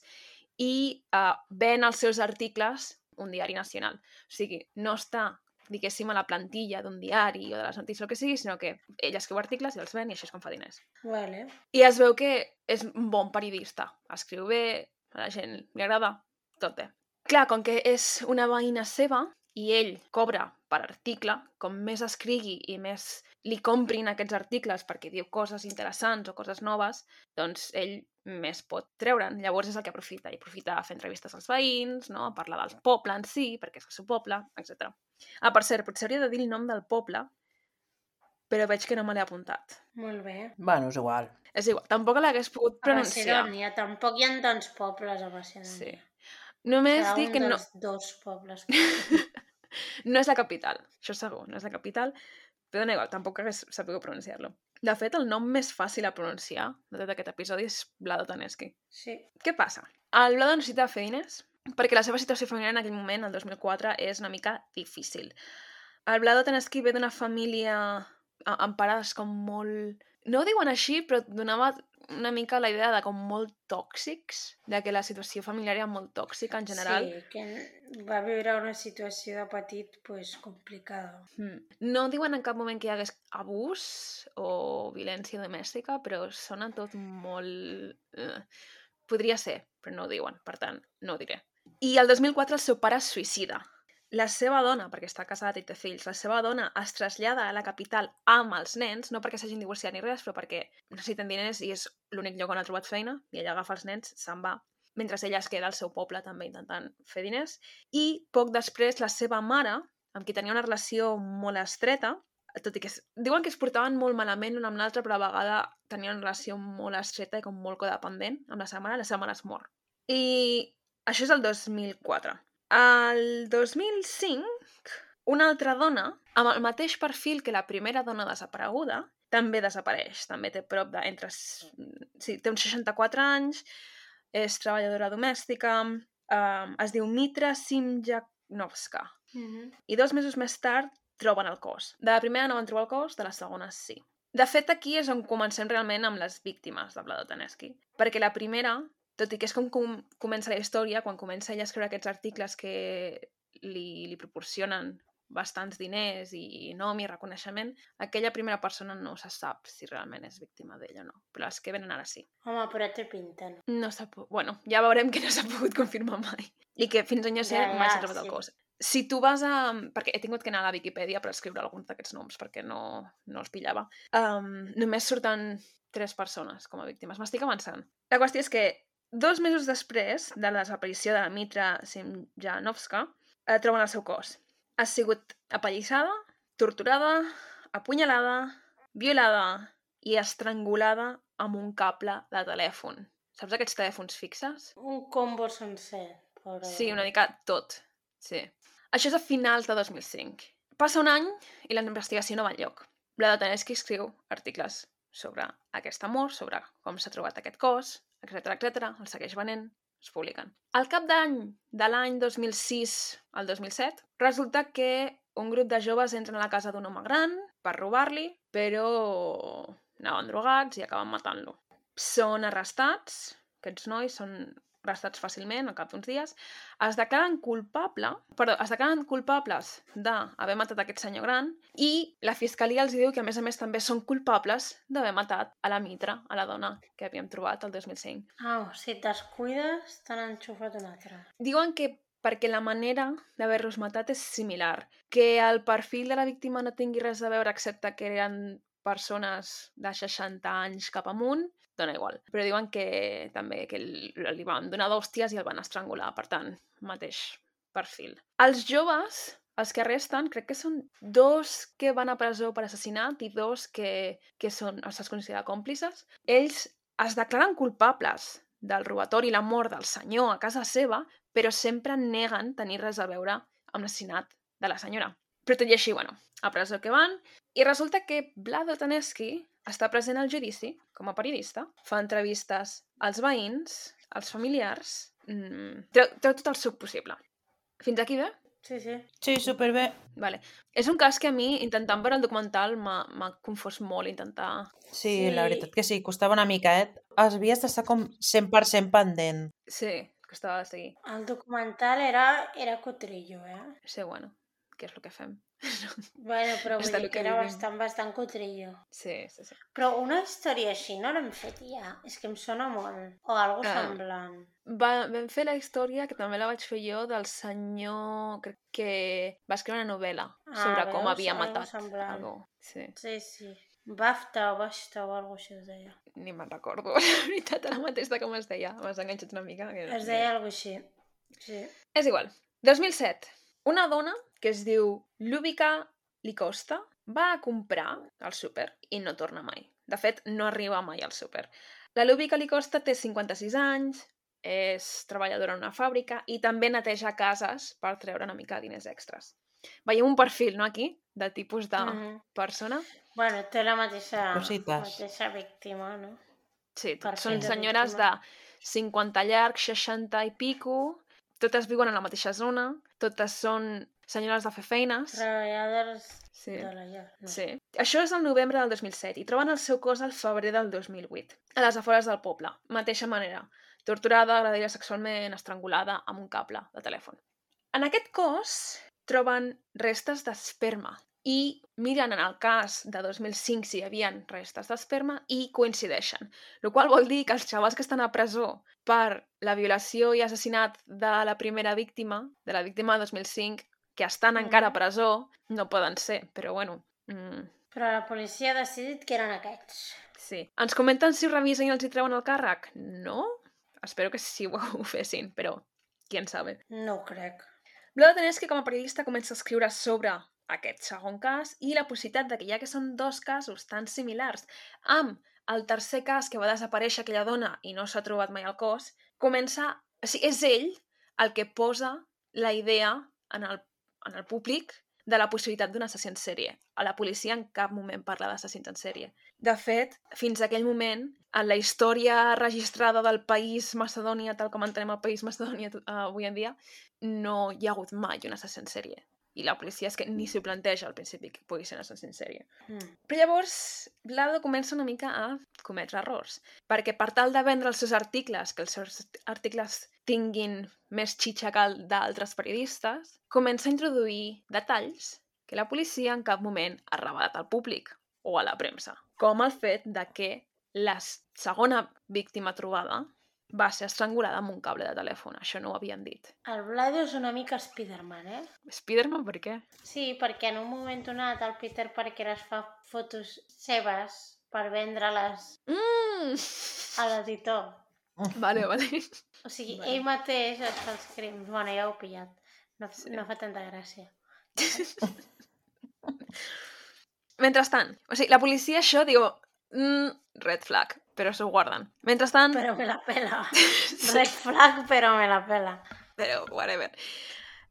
Speaker 3: i uh, ven els seus articles un diari nacional. O sigui, no està, diguéssim, a la plantilla d'un diari o de les notícies o el que sigui, sinó que ell escriu articles i els ven i així és com fa diners.
Speaker 2: Vale.
Speaker 3: I es veu que és un bon periodista. Escriu bé, a la gent li agrada, tot bé. Clar, com que és una veïna seva i ell cobra per article, com més escrigui i més li comprin aquests articles perquè diu coses interessants o coses noves, doncs ell més pot treure'n. Llavors és el que aprofita. I aprofita a fer entrevistes als veïns, no? a parlar del poble en si, perquè és el seu poble, etc. Ah, per cert, potser hauria de dir el nom del poble, però veig que no me l'he apuntat.
Speaker 2: Molt bé.
Speaker 1: Bueno, és igual.
Speaker 3: És igual, tampoc l'hagués pogut
Speaker 2: A
Speaker 3: pronunciar.
Speaker 2: Macedònia. Tampoc hi ha tants pobles a
Speaker 3: Sí.
Speaker 2: Macedònia.
Speaker 3: Només
Speaker 2: Cada
Speaker 3: dic que no,
Speaker 2: dos pobles. [laughs]
Speaker 3: no és la capital, això segur, no és la capital, però dona igual, tampoc hagués sabut pronunciar-lo. De fet, el nom més fàcil a pronunciar de tot aquest episodi és Vlado Taneski.
Speaker 2: Sí.
Speaker 3: Què passa? El Vlado necessita fer diners perquè la seva situació familiar en aquell moment, el 2004, és una mica difícil. El Vlado Taneski ve d'una família amb pares com molt... No ho diuen així, però donava una mica la idea de com molt tòxics, de que la situació familiar era molt tòxica en general.
Speaker 2: Sí, que va viure una situació de petit pues, complicada.
Speaker 3: Mm. No diuen en cap moment que hi hagués abús o violència domèstica, però sona tot molt... Eh, podria ser, però no ho diuen, per tant, no ho diré. I el 2004 el seu pare es suïcida. La seva dona, perquè està casada i té fills, la seva dona es trasllada a la capital amb els nens, no perquè s'hagin divorciat ni res, però perquè necessiten diners i és l'únic lloc on ha trobat feina, i ella agafa els nens, se'n va, mentre ella es queda al seu poble també intentant fer diners. I poc després la seva mare, amb qui tenia una relació molt estreta, tot i que es, diuen que es portaven molt malament l'un amb l'altre, però a vegada tenien una relació molt estreta i com molt codependent amb la seva mare, la seva mare es mor. I això és el 2004. El 2005, una altra dona, amb el mateix perfil que la primera dona desapareguda, també desapareix. També té prop de... Entre, sí, té uns 64 anys, és treballadora domèstica, um, es diu Mitra Simjanovska.
Speaker 2: Mm -hmm.
Speaker 3: I dos mesos més tard troben el cos. De la primera no van trobar el cos, de la segona sí. De fet, aquí és on comencem realment amb les víctimes de Vlado Taneski. Perquè la primera, tot i que és com, com comença la història, quan comença ella a escriure aquests articles que li, li proporcionen bastants diners i nom i reconeixement, aquella primera persona no se sap si realment és víctima d'ella o no. Però les que venen ara sí.
Speaker 2: Home, però té pinta, no?
Speaker 3: No s'ha pogut... Bueno, ja veurem que no s'ha pogut confirmar mai. I que fins on jo sé
Speaker 2: Ja,
Speaker 3: mai s'ha trobat el
Speaker 2: sí.
Speaker 3: cos. Si tu vas a... Perquè he tingut que anar a la Viquipèdia per escriure alguns d'aquests noms perquè no, no els pillava. Um, només surten tres persones com a víctimes. M'estic avançant. La qüestió és que dos mesos després de la desaparició de la Mitra Simjanovska, eh, troben el seu cos. Ha sigut apallissada, torturada, apunyalada, violada i estrangulada amb un cable de telèfon. Saps aquests telèfons fixes?
Speaker 2: Un combo sencer, pobra
Speaker 3: Sí, una mica tot. Sí. Això és a finals de 2005. Passa un any i la investigació no va enlloc. Vlado Taneski escriu articles sobre aquest amor, sobre com s'ha trobat aquest cos, etc etc. el segueix venent, es publiquen. Al cap d'any, de l'any 2006 al 2007, resulta que un grup de joves entren a la casa d'un home gran per robar-li, però anaven drogats i acaben matant-lo. Són arrestats, aquests nois són arrestats fàcilment, al cap d'uns dies, es declaren culpable, perdó, es declaren culpables d'haver matat aquest senyor gran i la fiscalia els diu que, a més a més, també són culpables d'haver matat a la Mitra, a la dona que havíem trobat el 2005.
Speaker 2: Au, si et descuides, t'han enxufat un altre.
Speaker 3: Diuen que perquè la manera d'haver-los matat és similar, que el perfil de la víctima no tingui res a veure excepte que eren persones de 60 anys cap amunt, dona igual. Però diuen que també que li van donar d'hòsties i el van estrangular, per tant, mateix perfil. Els joves, els que arresten, crec que són dos que van a presó per assassinat i dos que, que són, els es considera còmplices. Ells es declaren culpables del robatori i la mort del senyor a casa seva, però sempre neguen tenir res a veure amb l'assassinat de la senyora. Però tot i així, bueno, a presó que van, i resulta que Vlado Taneski està present al judici com a periodista, fa entrevistes als veïns, als familiars, mm, treu, treu tot el suc possible. Fins aquí bé?
Speaker 2: Sí, sí.
Speaker 1: Sí, superbé.
Speaker 3: Vale. És un cas que a mi, intentant veure el documental, m'ha confós molt intentar...
Speaker 1: Sí, la
Speaker 2: Sí.
Speaker 1: veritat que sí, costava una mica, eh? Havies d'estar com 100% pendent.
Speaker 3: Sí, costava de seguir.
Speaker 2: El documental era, era cotrillo, eh?
Speaker 3: Sí, bueno, què és el que fem?
Speaker 2: Bueno, però vull dir que
Speaker 3: que
Speaker 2: era
Speaker 3: vivim.
Speaker 2: bastant, bastant cotrillo.
Speaker 3: Sí, sí, sí.
Speaker 2: Però una història així no l'hem fet ja. És que em sona molt. O algo
Speaker 3: Ah.
Speaker 2: semblant.
Speaker 3: Va, vam fer la història, que també la vaig fer jo, del senyor... Crec que va escriure una novel·la
Speaker 2: Ah,
Speaker 3: sobre com
Speaker 2: veus?
Speaker 3: havia
Speaker 2: Algo
Speaker 3: matat
Speaker 2: semblant.
Speaker 3: algú. Sí,
Speaker 2: Sí, sí. Bafta o Basta o alguna cosa així es deia.
Speaker 3: ni me'n recordo, [laughs] la veritat, ara mateix de com es deia. M'has enganxat una mica. Que...
Speaker 2: Es deia alguna així. Sí.
Speaker 3: És igual. 2007. Una dona que es diu Lúbica Licosta va a comprar al súper i no torna mai. De fet, no arriba mai al súper. La Lúbica Licosta té 56 anys, és treballadora en una fàbrica i també neteja cases per treure una mica de diners extras. Veiem un perfil, no, aquí? De tipus de
Speaker 2: Mhm.
Speaker 3: persona.
Speaker 2: Bueno, té la mateixa,
Speaker 1: Cosites.
Speaker 2: mateixa víctima, no?
Speaker 3: Sí,
Speaker 2: Perfil
Speaker 3: són
Speaker 2: de
Speaker 3: senyores de
Speaker 2: víctima.
Speaker 3: 50 llargs, 60 i pico, totes viuen en la mateixa zona, totes són senyores de fer feines.
Speaker 2: Treballadors
Speaker 3: Sí.
Speaker 2: de la llar. No.
Speaker 3: Sí. Això és el novembre del 2007 i troben el seu cos al febrer del 2008, a les afores del poble. Mateixa manera. Torturada, agredida sexualment, estrangulada amb un cable de telèfon. En aquest cos troben restes d'esperma i miren en el cas de 2005 si hi havia restes d'esperma i coincideixen. El qual vol dir que els xavals que estan a presó per la violació i assassinat de la primera víctima, de la víctima de 2005, que estan encara a
Speaker 2: Mhm.
Speaker 3: presó, no poden ser, però bueno, mm,
Speaker 2: Però la policia ha decidit que eren aquests.
Speaker 3: sí. Ens comenten si ho revisen i els hi treuen el càrrec? No? Espero que sí ho, [laughs] ho fessin, però qui en sabe.
Speaker 2: No ho crec.
Speaker 3: Vlado Taneski, com a periodista, comença a escriure sobre aquest segon cas i la possibilitat de que ja que són dos casos tan similars amb el tercer cas que va desaparèixer aquella dona i no s'ha trobat mai el cos, comença... O sigui, és ell el que posa la idea en el, en el públic de la possibilitat d'un assassí en sèrie. A la policia en cap moment parla d'assassins en sèrie. De fet, fins a aquell moment, en la història registrada del país Macedònia, tal com entenem el país Macedònia uh, avui en dia, no hi ha hagut mai un assassí en sèrie. I la policia és que ni s'ho planteja al principi que pugui ser un assassí en sèrie.
Speaker 2: Mm.
Speaker 3: Però llavors, Vlado comença una mica a cometre errors. Perquè per tal de vendre els seus articles, que els seus articles tinguin més xitxa que d'altres periodistes, comença a introduir detalls que la policia en cap moment ha revelat al públic o a la premsa. Com el fet de que la segona víctima trobada va ser estrangulada amb un cable de telèfon. Això no ho havien dit.
Speaker 2: El Vlado és una mica Spiderman, eh?
Speaker 3: Spiderman per què?
Speaker 2: Sí, perquè en un moment donat el Peter Parker es fa fotos seves per vendre-les
Speaker 3: Mm!
Speaker 2: a l'editor. [laughs]
Speaker 3: Vale, vale.
Speaker 2: O sigui,
Speaker 3: Vale.
Speaker 2: ell mateix es fa els crims. Bueno, ja ho he pillat. No,
Speaker 3: Sí.
Speaker 2: no fa tanta gràcia. [laughs]
Speaker 3: Mentrestant, o sigui, la policia això diu mm, red flag, però s'ho guarden. Mentrestant,
Speaker 2: Però me la pela. [laughs] Red flag, però me la pela.
Speaker 3: però whatever.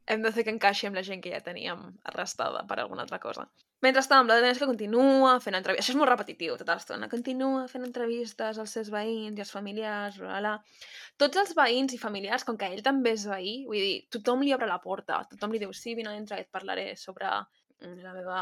Speaker 3: Hem de fer que encaixi amb la gent que ja teníem arrestada per alguna altra cosa. Mentrestant, la que continua fent entrevistes. Això és molt repetitiu, tota l'estona. Continua fent entrevistes als seus veïns i als familiars, bla, bla. Tots els veïns i familiars, com que ell també és veí, vull dir, tothom li obre la porta, tothom li diu, sí, vine a dintre et parlaré sobre la meva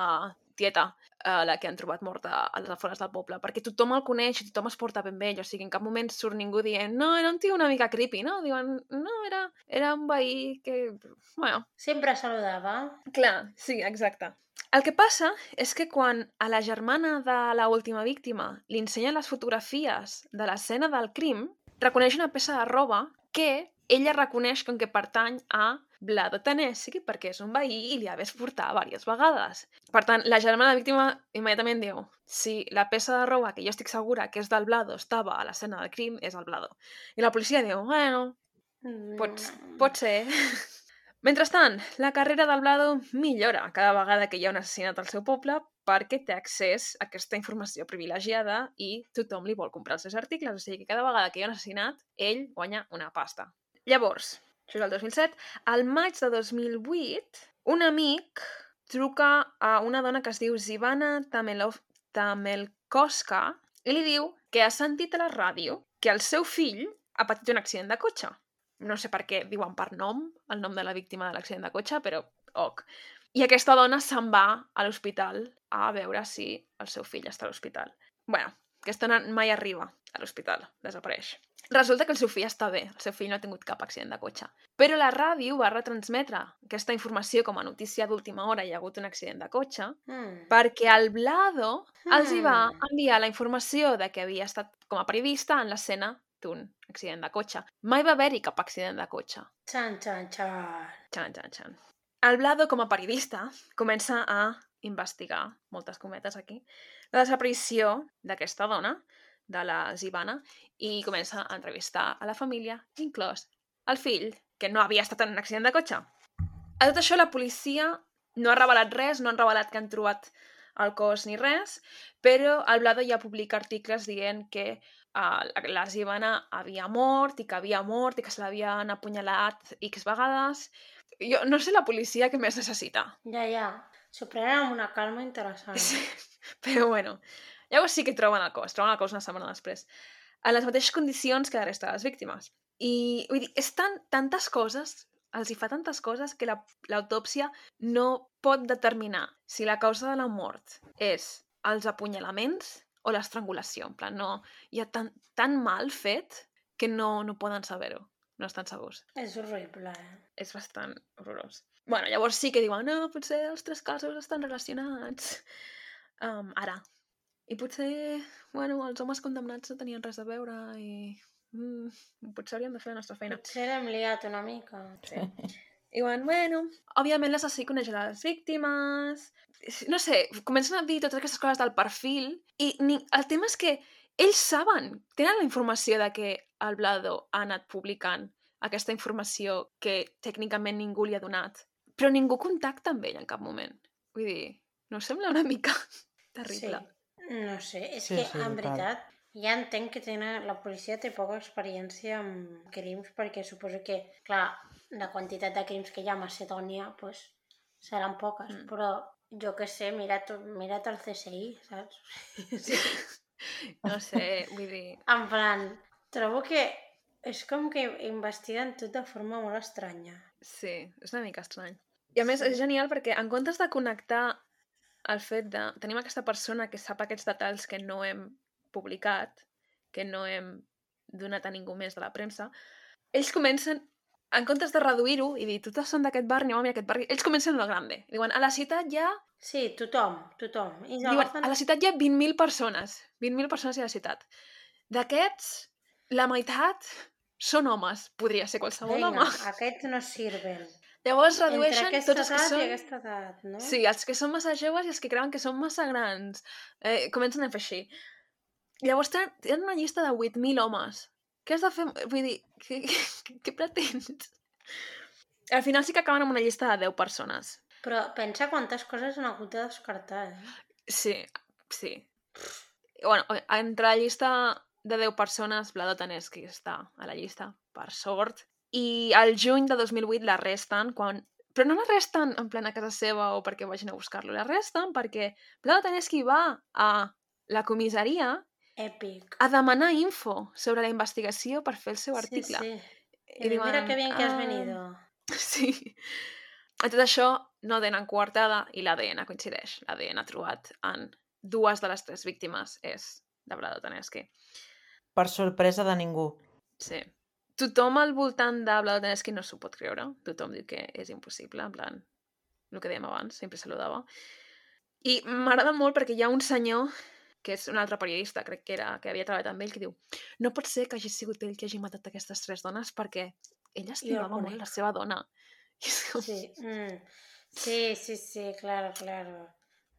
Speaker 3: tieta, eh, la que han trobat morta a les afores del poble, perquè tothom el coneix i tothom es porta ben bé ell, o sigui, en cap moment surt ningú dient no, era un tio una mica creepy, no? Diuen, no, era, era un veí que... Bueno,
Speaker 2: Sempre saludava.
Speaker 3: Clar, sí, exacte. El que passa és que quan a la germana de la última víctima li ensenyen les fotografies de l'escena del crim, reconeix una peça de roba que ella reconeix com que pertany a Vlado Tanesi perquè és un veí i li ha vist portar diverses vegades. Per tant, la germana de la víctima immediatament diu si la peça de roba que jo estic segura que és del Vlado estava a l'escena del crim, és el Vlado. I la policia diu, bueno, Pots,
Speaker 2: Mm.
Speaker 3: pot ser. [laughs] Mentrestant, la carrera del Blado millora cada vegada que hi ha un assassinat al seu poble perquè té accés a aquesta informació privilegiada i tothom li vol comprar els seus articles. O sigui que cada vegada que hi ha un assassinat, ell guanya una pasta. Llavors, això és el 2007, al maig de 2008, un amic truca a una dona que es diu Zivana Tamelov Tamelkoska i li diu que ha sentit a la ràdio que el seu fill ha patit un accident de cotxe no sé per què diuen per nom, el nom de la víctima de l'accident de cotxe, però ok. I aquesta dona se'n va a l'hospital a veure si el seu fill està a l'hospital. bueno, aquesta dona mai arriba a l'hospital, desapareix. Resulta que el seu fill està bé, el seu fill no ha tingut cap accident de cotxe. Però la ràdio va retransmetre aquesta informació com a notícia d'última hora hi ha hagut un accident de cotxe
Speaker 2: Mm.
Speaker 3: perquè el Blado els hi va
Speaker 2: Mm.
Speaker 3: enviar la informació de que havia estat com a periodista en l'escena d'un accident de cotxe. Mai va haver-hi cap accident de cotxe.
Speaker 2: Xan, xan, xan.
Speaker 3: Xan, xan, xan. El Blado, com a periodista, comença a investigar, moltes cometes aquí, la desaparició d'aquesta dona, de la Zivana, i comença a entrevistar a la família, inclòs el fill, que no havia estat en un accident de cotxe. A tot això, la policia no ha revelat res, no han revelat que han trobat el cos ni res, però el Blado ja publica articles dient que uh, la Zivana havia mort i que havia mort i que se l'havien apunyalat X vegades. Jo no sé la policia que més necessita.
Speaker 2: Ja, ja. S'ho prenen amb una calma interessant.
Speaker 3: Sí. [laughs] Però bueno, llavors sí que troben el cos, troben el cos una setmana després. En les mateixes condicions que la resta de les víctimes. I vull dir, és tan, tantes coses, els hi fa tantes coses que la- l'autòpsia no pot determinar si la causa de la mort és els apunyalaments o l'estrangulació. En plan, no, hi ha tan, tan mal fet que no, no poden saber-ho. No estan segurs.
Speaker 2: És horrible, eh?
Speaker 3: És bastant horrorós. Bueno, llavors sí que diuen, no, potser els tres casos estan relacionats. Um, ara. I potser, bueno, els homes condemnats no tenien res a veure i... Mm, potser hauríem de fer la nostra feina.
Speaker 2: Potser l'hem liat una mica.
Speaker 3: Sí. [laughs] I diuen, bueno, òbviament l'assassí coneix a les víctimes... No sé, comencen a dir totes aquestes coses del perfil i ni... el tema és que ells saben, tenen la informació de que el Blado ha anat publicant aquesta informació que tècnicament ningú li ha donat, però ningú contacta amb ell en cap moment. Vull dir, no sembla una mica [laughs] terrible?
Speaker 2: Sí. No sé, és
Speaker 1: Sí,
Speaker 2: que
Speaker 1: sí,
Speaker 2: en veritat ja entenc que tenen, la policia té poca experiència amb crims perquè suposo que, clar, la quantitat de crims que hi ha a Macedònia pues, seran poques,
Speaker 3: Mm.
Speaker 2: però jo que sé, mira't, mira't el CSI, saps? sí. [laughs]
Speaker 3: No sé, vull dir...
Speaker 2: En plan, trobo que és com que investiguen tot de forma molt estranya.
Speaker 3: Sí, és una mica estrany. I a més, és genial perquè en comptes de connectar el fet de... Tenim aquesta persona que sap aquests detalls que no hem publicat, que no hem donat a ningú més de la premsa, ells comencen, en comptes de reduir-ho i dir, totes són d'aquest barri, anem a aquest barri, ells comencen lo grande. Diuen, a la ciutat hi ha,
Speaker 2: Sí, tothom, tothom. I
Speaker 3: diuen, a la ciutat hi ha 20.000 persones. 20.000 persones hi ha a la ciutat. D'aquests, la meitat són homes. Podria ser qualsevol
Speaker 2: Vinga,
Speaker 3: home.
Speaker 2: aquests no sirven.
Speaker 3: Llavors
Speaker 2: Entre
Speaker 3: redueixen
Speaker 2: aquesta
Speaker 3: tots els que són...
Speaker 2: aquesta edat, no?
Speaker 3: Sí, els que són massa joves i els que creuen que són massa grans. Eh, comencen a fer així. Llavors tenen, tenen una llista de 8.000 homes. Què has de fer? Vull dir, [laughs] què, què, què pretens? Al final sí que acaben amb una llista de 10 persones.
Speaker 2: Però pensa quantes coses han hagut de descartar, eh?
Speaker 3: Sí, sí. Bueno, entre la llista de 10 persones, Vlado Taneski està a la llista, per sort. I al juny de 2008 l'arresten quan... Però no l'arresten en plena casa seva o perquè vagin a buscar-lo. L'arresten perquè Vlado Taneski va a la comissaria
Speaker 2: Èpic.
Speaker 3: a demanar info sobre la investigació per fer el seu article.
Speaker 2: Sí, sí. I diu, mira que bien que has
Speaker 3: "Ah,
Speaker 2: venido. [laughs]
Speaker 3: Sí. A tot això no tenen coartada i l'ADN coincideix. L'ADN ha trobat en dues de les tres víctimes és de Vlado Taneski.
Speaker 1: Per sorpresa de ningú.
Speaker 3: Sí. Tothom al voltant de Vlado Taneski no s'ho pot creure. Tothom diu que és impossible, en plan, el que dèiem abans, sempre saludava. I m'agrada molt perquè hi ha un senyor que és un altre periodista, crec que era, que havia treballat amb ell, que diu no pot ser que hagi sigut ell que hagi matat aquestes tres dones perquè ell estimava molt la seva dona. [laughs] I és com...
Speaker 2: Sí, mm. sí, sí, sí, claro, claro.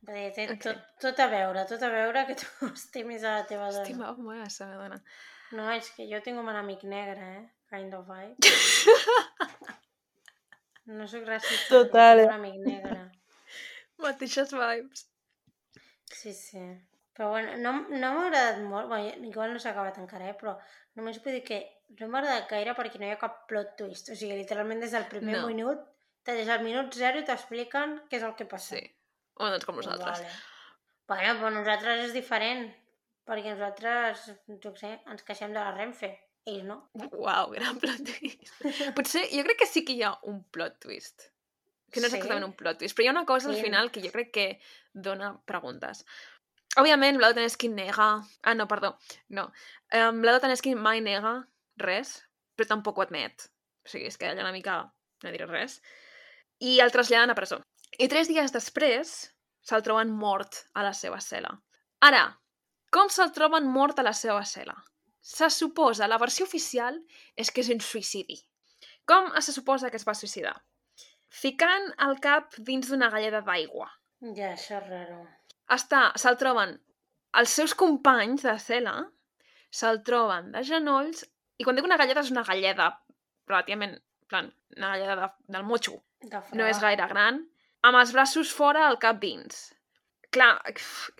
Speaker 2: Dir, té
Speaker 3: Ok.
Speaker 2: tot, tot a veure, tot a veure que tu [laughs] estimis a la teva dona.
Speaker 3: Estimava molt la seva dona.
Speaker 2: No, és que jo tinc un amic negre, eh? Kind of vibe. [laughs] No sóc racista,
Speaker 1: Total,
Speaker 2: però
Speaker 1: eh?
Speaker 2: un amic negre. [laughs]
Speaker 3: Mateixes vibes.
Speaker 2: Sí, sí. Però bueno, no, no m'ha agradat molt, bueno, igual no s'ha acabat encara, eh? però només vull dir que no m'ha agradat gaire perquè no hi ha cap plot twist. O sigui, literalment des del primer
Speaker 3: No.
Speaker 2: minut, des del minut zero t'expliquen què és el que passa.
Speaker 3: Sí. Bueno, doncs com nosaltres.
Speaker 2: Vale. Bueno, però nosaltres és diferent, perquè nosaltres, jo sé, ens queixem de la Renfe. Ells no.
Speaker 3: Uau, gran plot twist. [laughs] Potser, jo crec que sí que hi ha un plot twist. Que no és
Speaker 2: Sí?
Speaker 3: exactament un plot twist, però hi ha una cosa al
Speaker 2: Quin?
Speaker 3: final que jo crec que dona preguntes. Òbviament, Vlado Taneski nega... Ah, no, perdó. No. Um, Vlado Taneski mai nega res, però tampoc ho admet. O sigui, és que allà una mica no diré res. I el traslladen a presó. I tres dies després se'l troben mort a la seva cel·la. Ara, com se'l troben mort a la seva cel·la? Se suposa, la versió oficial és que és un suïcidi. Com se suposa que es va suïcidar? Ficant el cap dins d'una galleda d'aigua.
Speaker 2: Ja, això és raro.
Speaker 3: Està, se'l troben els seus companys de cel·la, se'l troben de genolls, i quan dic una galleda és una galleda relativament, en plan, una galleda de, del motxo,
Speaker 2: De
Speaker 3: no és gaire gran, amb els braços fora, el cap dins. Clar,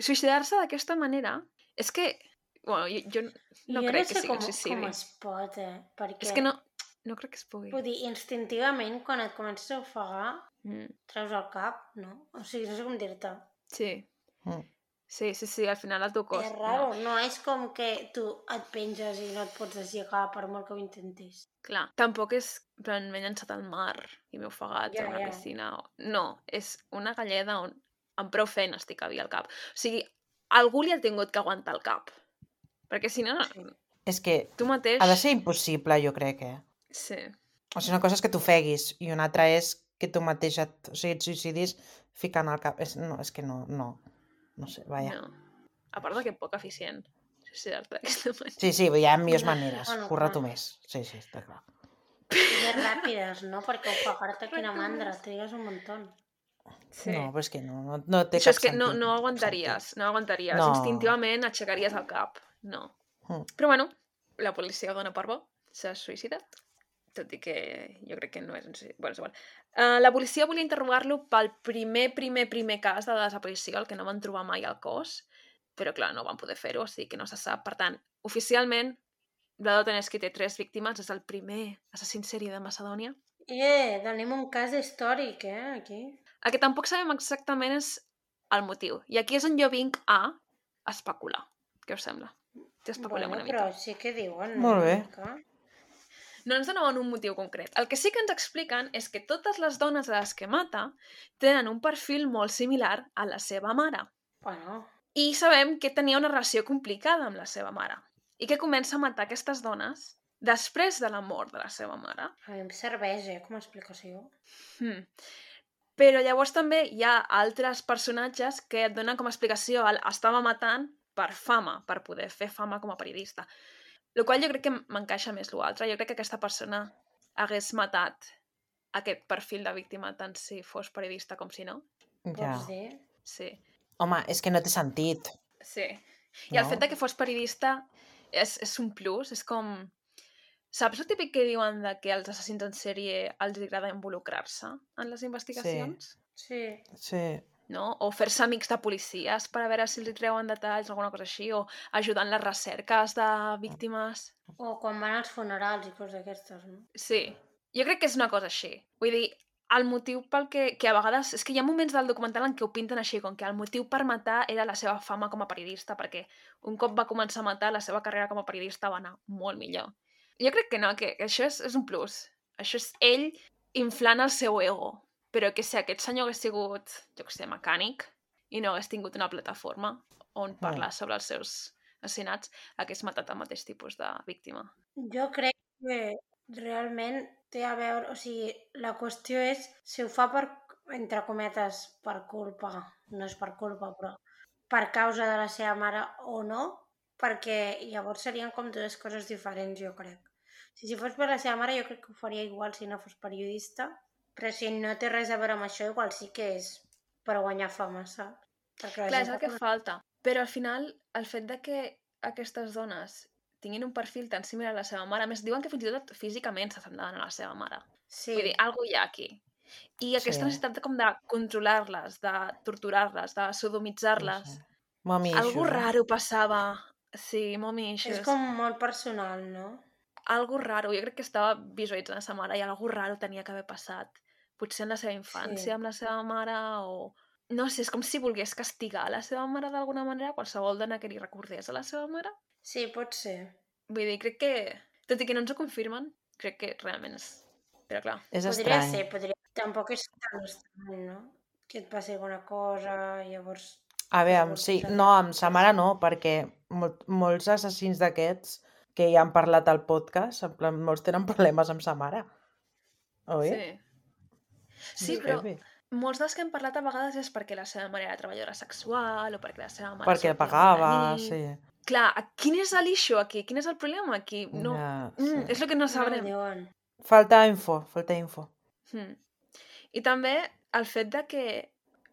Speaker 3: suïcidar-se d'aquesta manera és que... Bueno, jo, jo no
Speaker 2: jo
Speaker 3: crec
Speaker 2: no
Speaker 3: que
Speaker 2: sé
Speaker 3: sigui
Speaker 2: com,
Speaker 3: un suïcidi.
Speaker 2: com es pot, eh? Perquè,
Speaker 3: És que no, no crec que es pugui.
Speaker 2: Vull dir, instintivament, quan et comences a ofegar,
Speaker 3: Mm.
Speaker 2: treus el cap, no? O sigui, no sé com dir-te.
Speaker 3: Sí.
Speaker 1: Mm.
Speaker 3: Sí, sí, sí, al final el teu cos...
Speaker 2: És raro, no. no és com que tu et penges i no et pots aixecar per molt que ho intentis.
Speaker 3: Clar, tampoc és, en plan, m'he llançat al mar i m'he ofegat
Speaker 2: Ja,
Speaker 3: a una
Speaker 2: ja.
Speaker 3: piscina. o- No, és una galleda on amb prou feina estic havia al cap. O sigui, algú li ha tingut que aguantar el cap. Perquè si no.
Speaker 1: És que
Speaker 3: tu mateix...
Speaker 1: ha de ser impossible, jo crec, eh?
Speaker 3: Sí,
Speaker 1: O sigui, una cosa és que t'ofeguis i una altra és que tu mateix et, o sigui, et suïcidis ficant el cap. És, no, és que no, no. No sé, vaja.
Speaker 3: no. A part de que poc eficient suïcidar-te d'aquesta manera.
Speaker 1: Sí, sí, hi ha millors maneres.
Speaker 2: bueno,
Speaker 1: Curra-t'ho
Speaker 2: clar.
Speaker 1: més. Sí, sí, està clar.
Speaker 2: Més ràpides, no? Perquè ofegar-te quina mandra, trigues un muntó.
Speaker 3: Sí.
Speaker 1: No, però és que no, no, no té
Speaker 3: Això
Speaker 1: cap
Speaker 3: és que no,
Speaker 1: sentit,
Speaker 3: no
Speaker 1: cap
Speaker 3: aguantaries, no aguantaries.
Speaker 1: No.
Speaker 3: Instintivament aixecaries el cap. No.
Speaker 1: Mm.
Speaker 3: Però bueno, la policia dona per bo. S'ha suïcidat. tot i que jo crec que no és... Bueno, és igual. Uh, la policia volia interrogar-lo pel primer, primer, primer cas de desaparició, el que no van trobar mai al cos, però clar, no van poder fer-ho, o sigui que no se sap. Per tant, oficialment, Vlado Tenesky té tres víctimes, és el primer assassí sèrie de Macedònia.
Speaker 2: Eh, tenim un cas històric, eh, aquí.
Speaker 3: El que tampoc sabem exactament és el motiu. I aquí és on jo vinc a especular. Què us sembla? T'especulem
Speaker 2: Bueno,
Speaker 3: una mica.
Speaker 2: però sí que diuen.
Speaker 1: Molt bé.
Speaker 2: mica.
Speaker 3: No ens donaven un motiu concret. El que sí que ens expliquen és que totes les dones a les que mata tenen un perfil molt similar a la seva mare.
Speaker 2: Bueno,
Speaker 3: I sabem que tenia una relació complicada amb la seva mare. I que comença a matar aquestes dones després de la mort de la seva mare.
Speaker 2: a mi em serveix, eh, com a explicació.
Speaker 3: Hmm. Però llavors també hi ha altres personatges que et donen com a explicació el estava matant per fama, per poder fer fama com a periodista. El qual jo crec que m'encaixa més l'altre. Jo crec que aquesta persona hagués matat aquest perfil de víctima tant si fos periodista com si no.
Speaker 1: Ja.
Speaker 2: Dir?
Speaker 3: Sí.
Speaker 1: Home, és que no té sentit.
Speaker 3: Sí. I el
Speaker 1: No?
Speaker 3: fet de que fos periodista és, és un plus, és com... Saps el típic que diuen de que als assassins en sèrie els agrada involucrar-se en les investigacions?
Speaker 2: Sí.
Speaker 1: Sí.
Speaker 3: no? O fer-se amics de policies per a veure si els treuen detalls, alguna cosa així, o ajudar en les recerques de víctimes.
Speaker 2: O quan van als funerals i coses d'aquestes, no?
Speaker 3: Sí, jo crec que és una cosa així. Vull dir, el motiu pel que, que a vegades... És que hi ha moments del documental en què ho pinten així, com que el motiu per matar era la seva fama com a periodista, perquè un cop va començar a matar, la seva carrera com a periodista va anar molt millor. Jo crec que no, que, que això és, és un plus. Això és ell inflant el seu ego. Però que si aquest senyor hagués sigut, jo què sé, mecànic, i no hagués tingut una plataforma on parlar sobre els seus assassinats, hagués matat el mateix tipus de víctima.
Speaker 2: Jo crec que realment té a veure... O sigui, la qüestió és si ho fa per, entre cometes, per culpa, no és per culpa, però per causa de la seva mare o no, perquè llavors serien com dues coses diferents, jo crec. Si, si fos per la seva mare, jo crec que ho faria igual si no fos periodista, però si no té res a veure amb això, igual sí que és per guanyar fama, saps? Perquè la
Speaker 3: Clar, és el que
Speaker 2: fa-
Speaker 3: falta. Però al final, el fet de que aquestes dones tinguin un perfil tan similar a la seva mare, a més, diuen que fins i tot físicament s'assemblaven a la seva mare.
Speaker 2: Sí,
Speaker 3: Vull dir, alguna hi ha aquí. I aquesta
Speaker 1: Sí.
Speaker 3: necessitat de, com de controlar-les, de torturar-les, de sodomitzar-les.
Speaker 1: Sí, sí. Mami
Speaker 3: Algú raro passava. Sí, mommy issues.
Speaker 2: és com molt personal, no?
Speaker 3: Algo raro. Jo crec que estava visualitzant a sa mare i algo raro tenia que haver passat. Potser en la seva infància
Speaker 2: Sí.
Speaker 3: amb la seva mare o... No sé, és com si volgués castigar la seva mare d'alguna manera, qualsevol dona que li recordés a la seva mare.
Speaker 2: Sí, pot ser.
Speaker 3: Vull dir, crec que, tot i que no ens ho confirmen, crec que realment és... Però clar,
Speaker 1: És
Speaker 2: podria
Speaker 1: estrany.
Speaker 2: ser, podria... Tampoc és tan estrany, no? Que et passi alguna cosa, llavors...
Speaker 1: A veure, sí, no,
Speaker 2: no.
Speaker 1: amb sa mare no, perquè mol, molts assassins d'aquests que ja han parlat al podcast, en plan, molts tenen problemes amb sa mare. Oi?
Speaker 3: sí. Sí, però molts dels que hem parlat a vegades és perquè la seva mare era treballadora sexual o perquè la seva mare...
Speaker 1: Perquè pagava, sí.
Speaker 3: Clar, quin és l'issue aquí? Quin és el problema aquí? No,
Speaker 1: Ja,
Speaker 3: mm,
Speaker 1: sí.
Speaker 3: és el que no
Speaker 2: No
Speaker 3: sabrem.
Speaker 2: diuen.
Speaker 1: Falta info, falta info.
Speaker 3: Mm. I també el fet de que...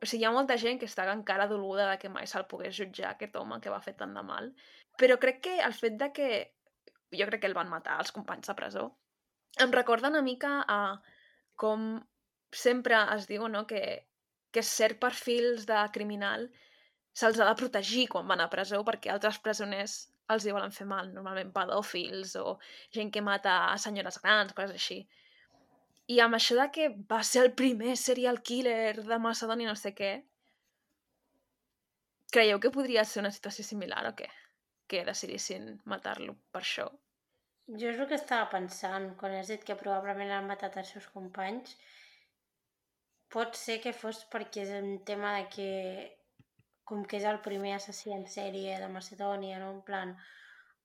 Speaker 3: O sigui, hi ha molta gent que està encara doluda de que mai se'l pogués jutjar aquest home que va fer tant de mal. Però crec que el fet de que... Jo crec que el van matar els companys de presó. Em recorda una mica a com sempre es diu, no?, que, que cert perfils de criminal se'ls ha de protegir quan van a presó perquè altres presoners els hi volen fer mal, normalment pedòfils o gent que mata a senyores grans, coses així. I amb això de que va ser el primer serial killer de Macedònia no sé què, creieu que podria ser una situació similar o què? Que decidissin matar-lo per això?
Speaker 2: Jo és el que estava pensant quan has dit que probablement han matat els seus companys. Pot ser que fos perquè és un tema de que com que és el primer assassí en sèrie de Macedònia, no? En plan,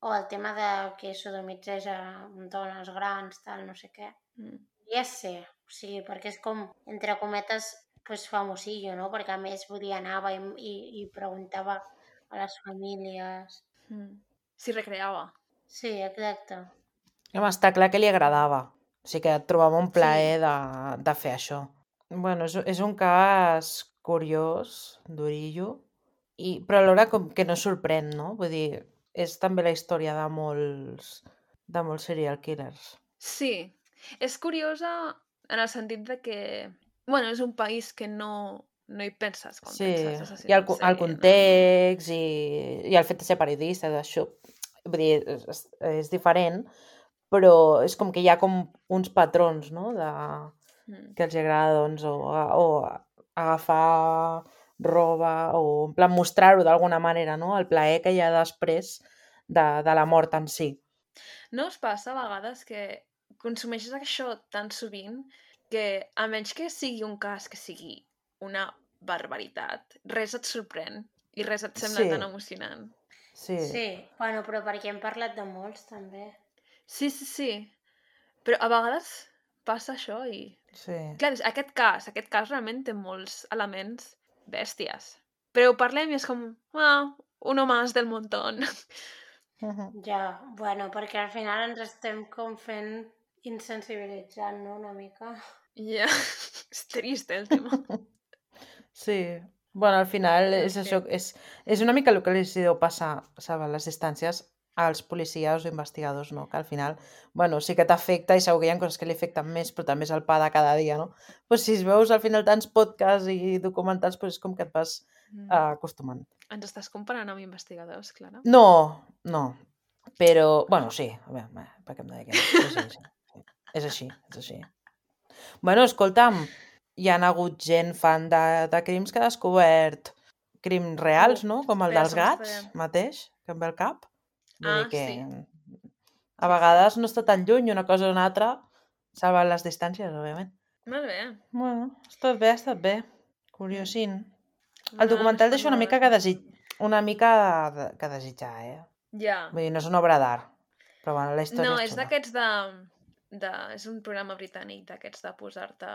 Speaker 2: o el tema de que sodomitzeix a dones grans, tal, no sé què.
Speaker 3: Mm.
Speaker 2: Podria ser, o sigui, perquè és com, entre cometes, pues, famosillo, no? Perquè a més vull dir, anava i, i, i preguntava a les famílies.
Speaker 3: Mm. S'hi recreava.
Speaker 2: Sí, exacte.
Speaker 1: Home, està clar que li agradava. O sigui que trobava un plaer de, de fer això. Bueno, és, és un cas curiós, durillo, i, però alhora com que no sorprèn, no? Vull dir, és també la història de molts, de molts serial killers.
Speaker 3: Sí, És curiosa en el sentit de que... Bueno, és un país que no, no hi penses quan
Speaker 1: Sí,
Speaker 3: penses assassinat
Speaker 1: i el, co- el
Speaker 3: serial, no?
Speaker 1: context i, i el fet de ser periodista, d'això, vull dir, és, és diferent, però és com que hi ha com uns patrons, no?, de,
Speaker 3: Mm.
Speaker 1: que els agrada, doncs, o, o agafar roba, o en plan mostrar-ho d'alguna manera, no?, el plaer que hi ha després de, de la mort en si.
Speaker 3: No us passa a vegades que consumeixes això tan sovint que, a menys que sigui un cas que sigui una barbaritat, res et sorprèn i res et sembla
Speaker 1: Sí.
Speaker 3: tan emocionant.
Speaker 1: Sí,
Speaker 2: Sí, bueno, però perquè hem parlat de molts, també.
Speaker 3: Sí, sí, sí. Però a vegades passa això i...
Speaker 1: sí.
Speaker 3: Clar, és- aquest cas, aquest cas realment té molts elements bèsties. Però ho parlem i és com, ah, uno más del montón.
Speaker 1: Mhm. [laughs]
Speaker 2: Ja, bueno, perquè al final ens estem com fent insensibilitzant, no?, una mica.
Speaker 3: Ja, [laughs] és trist el tema. [laughs]
Speaker 1: Sí. Bueno, al final
Speaker 3: Però
Speaker 1: és
Speaker 3: sí.
Speaker 1: això, és, és una mica el que els deu passar, saben, les distàncies als policies o investigadors, no? Que al final, bueno, sí que t'afecta i segur que hi ha coses que li afecten més, però també és el pa de cada dia, no? Pues si es veus al final tants podcasts i documentals, pues és com que et vas
Speaker 3: Mm.
Speaker 1: uh, acostumant.
Speaker 3: Ens estàs comparant amb investigadors, Clara?
Speaker 1: No, no. Però, bueno, sí. A veure, bé, per què em deia que no? Però sí, sí. És així, és així. Bueno, escolta'm, hi han hagut gent fan de, de crims que ha descobert crims reals, no? Com el dels gats, mateix, que em ve al cap. Vull
Speaker 3: Ah,
Speaker 1: dir que
Speaker 3: sí.
Speaker 1: a vegades no està tan lluny una cosa o una altra, salvant les distàncies, òbviament.
Speaker 3: Molt bé.
Speaker 1: Bueno, ha estat bé, ha estat bé. Curiosin. El
Speaker 3: No,
Speaker 1: documental deixa una mica que, desig... una mica de... que desitjar, eh?
Speaker 3: Ja.
Speaker 1: Vull dir, no és una obra d'art, però bueno, la història
Speaker 3: No,
Speaker 1: és
Speaker 3: és d'aquests de, de... És un programa britànic d'aquests de posar-te...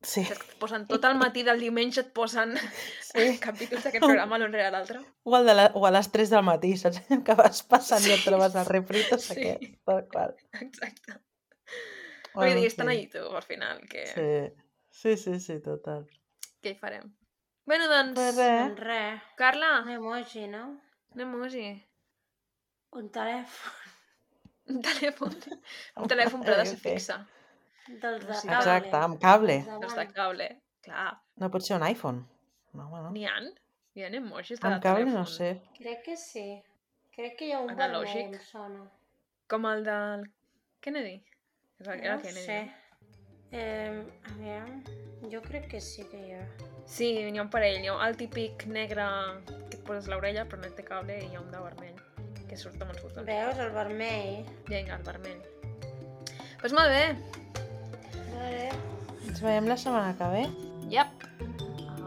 Speaker 1: Sí,
Speaker 3: que Et posen tot el matí del diumenge, et posen
Speaker 1: sí. [laughs]
Speaker 3: capítols d'aquest programa l'un rere l'altre.
Speaker 1: O, el de la, o a les 3 del matí, saps? [laughs] Que vas passant i et
Speaker 3: Sí,
Speaker 1: trobes el refrito
Speaker 3: sí.
Speaker 1: aquest, tal qual.
Speaker 3: Exacte.
Speaker 1: Bueno,
Speaker 3: Vull dir, estan a
Speaker 1: fi.
Speaker 3: YouTube, al final, que...
Speaker 1: Sí, sí, sí, sí, total.
Speaker 3: Què hi farem? Bueno, doncs,
Speaker 1: Pues res,
Speaker 2: Doncs res,
Speaker 3: Carla,
Speaker 2: un emoji, no?
Speaker 3: anem-hi.
Speaker 2: Un telèfon
Speaker 3: Un telèfon. Un telèfon, però de ser
Speaker 1: En fi.
Speaker 3: fixe.
Speaker 2: dels de cable.
Speaker 1: Exacte, amb cable.
Speaker 2: Els de
Speaker 3: Dels de cable. Clar,
Speaker 1: No pot ser un iPhone. No, home, no.
Speaker 3: n'hi ha? Hi ha emojis de
Speaker 1: Amb cable no sé.
Speaker 2: Crec que sí. Crec que hi ha un vermell, em sona.
Speaker 3: Com el del Kennedy. Era
Speaker 2: No
Speaker 3: Kennedy.
Speaker 2: sé. Eh, a veure, jo crec que sí que hi ha.
Speaker 3: Sí, n'hi ha un parell. Hi ha el típic negre que et poses l'orella però no té cable i hi ha un de vermell que surt amb els botons.
Speaker 2: Veus el vermell?
Speaker 3: Vinga, el vermell. Doncs pues molt bé.
Speaker 2: Vale.
Speaker 1: Ens veiem la setmana que ve.
Speaker 3: Yep.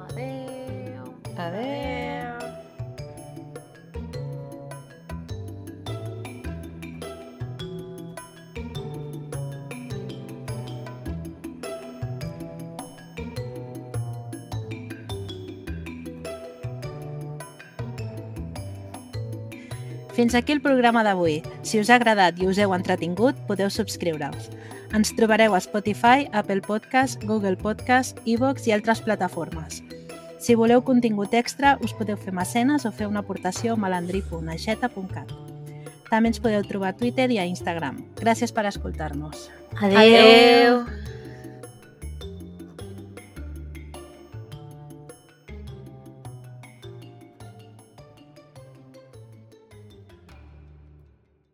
Speaker 3: Adeu.
Speaker 1: Adéu.
Speaker 4: Fins aquí el programa d'avui. Si us ha agradat i us heu entretingut, podeu subscriure-us. Ens trobareu a Spotify, Apple Podcast, Google Podcast, iVoox i altres plataformes. Si voleu contingut extra, us podeu fer mecenes o fer una aportació a malandrí.aixeta.cat. També ens podeu trobar a Twitter i a Instagram. Gràcies per escoltar-nos.
Speaker 2: Adéu.
Speaker 3: Adeu.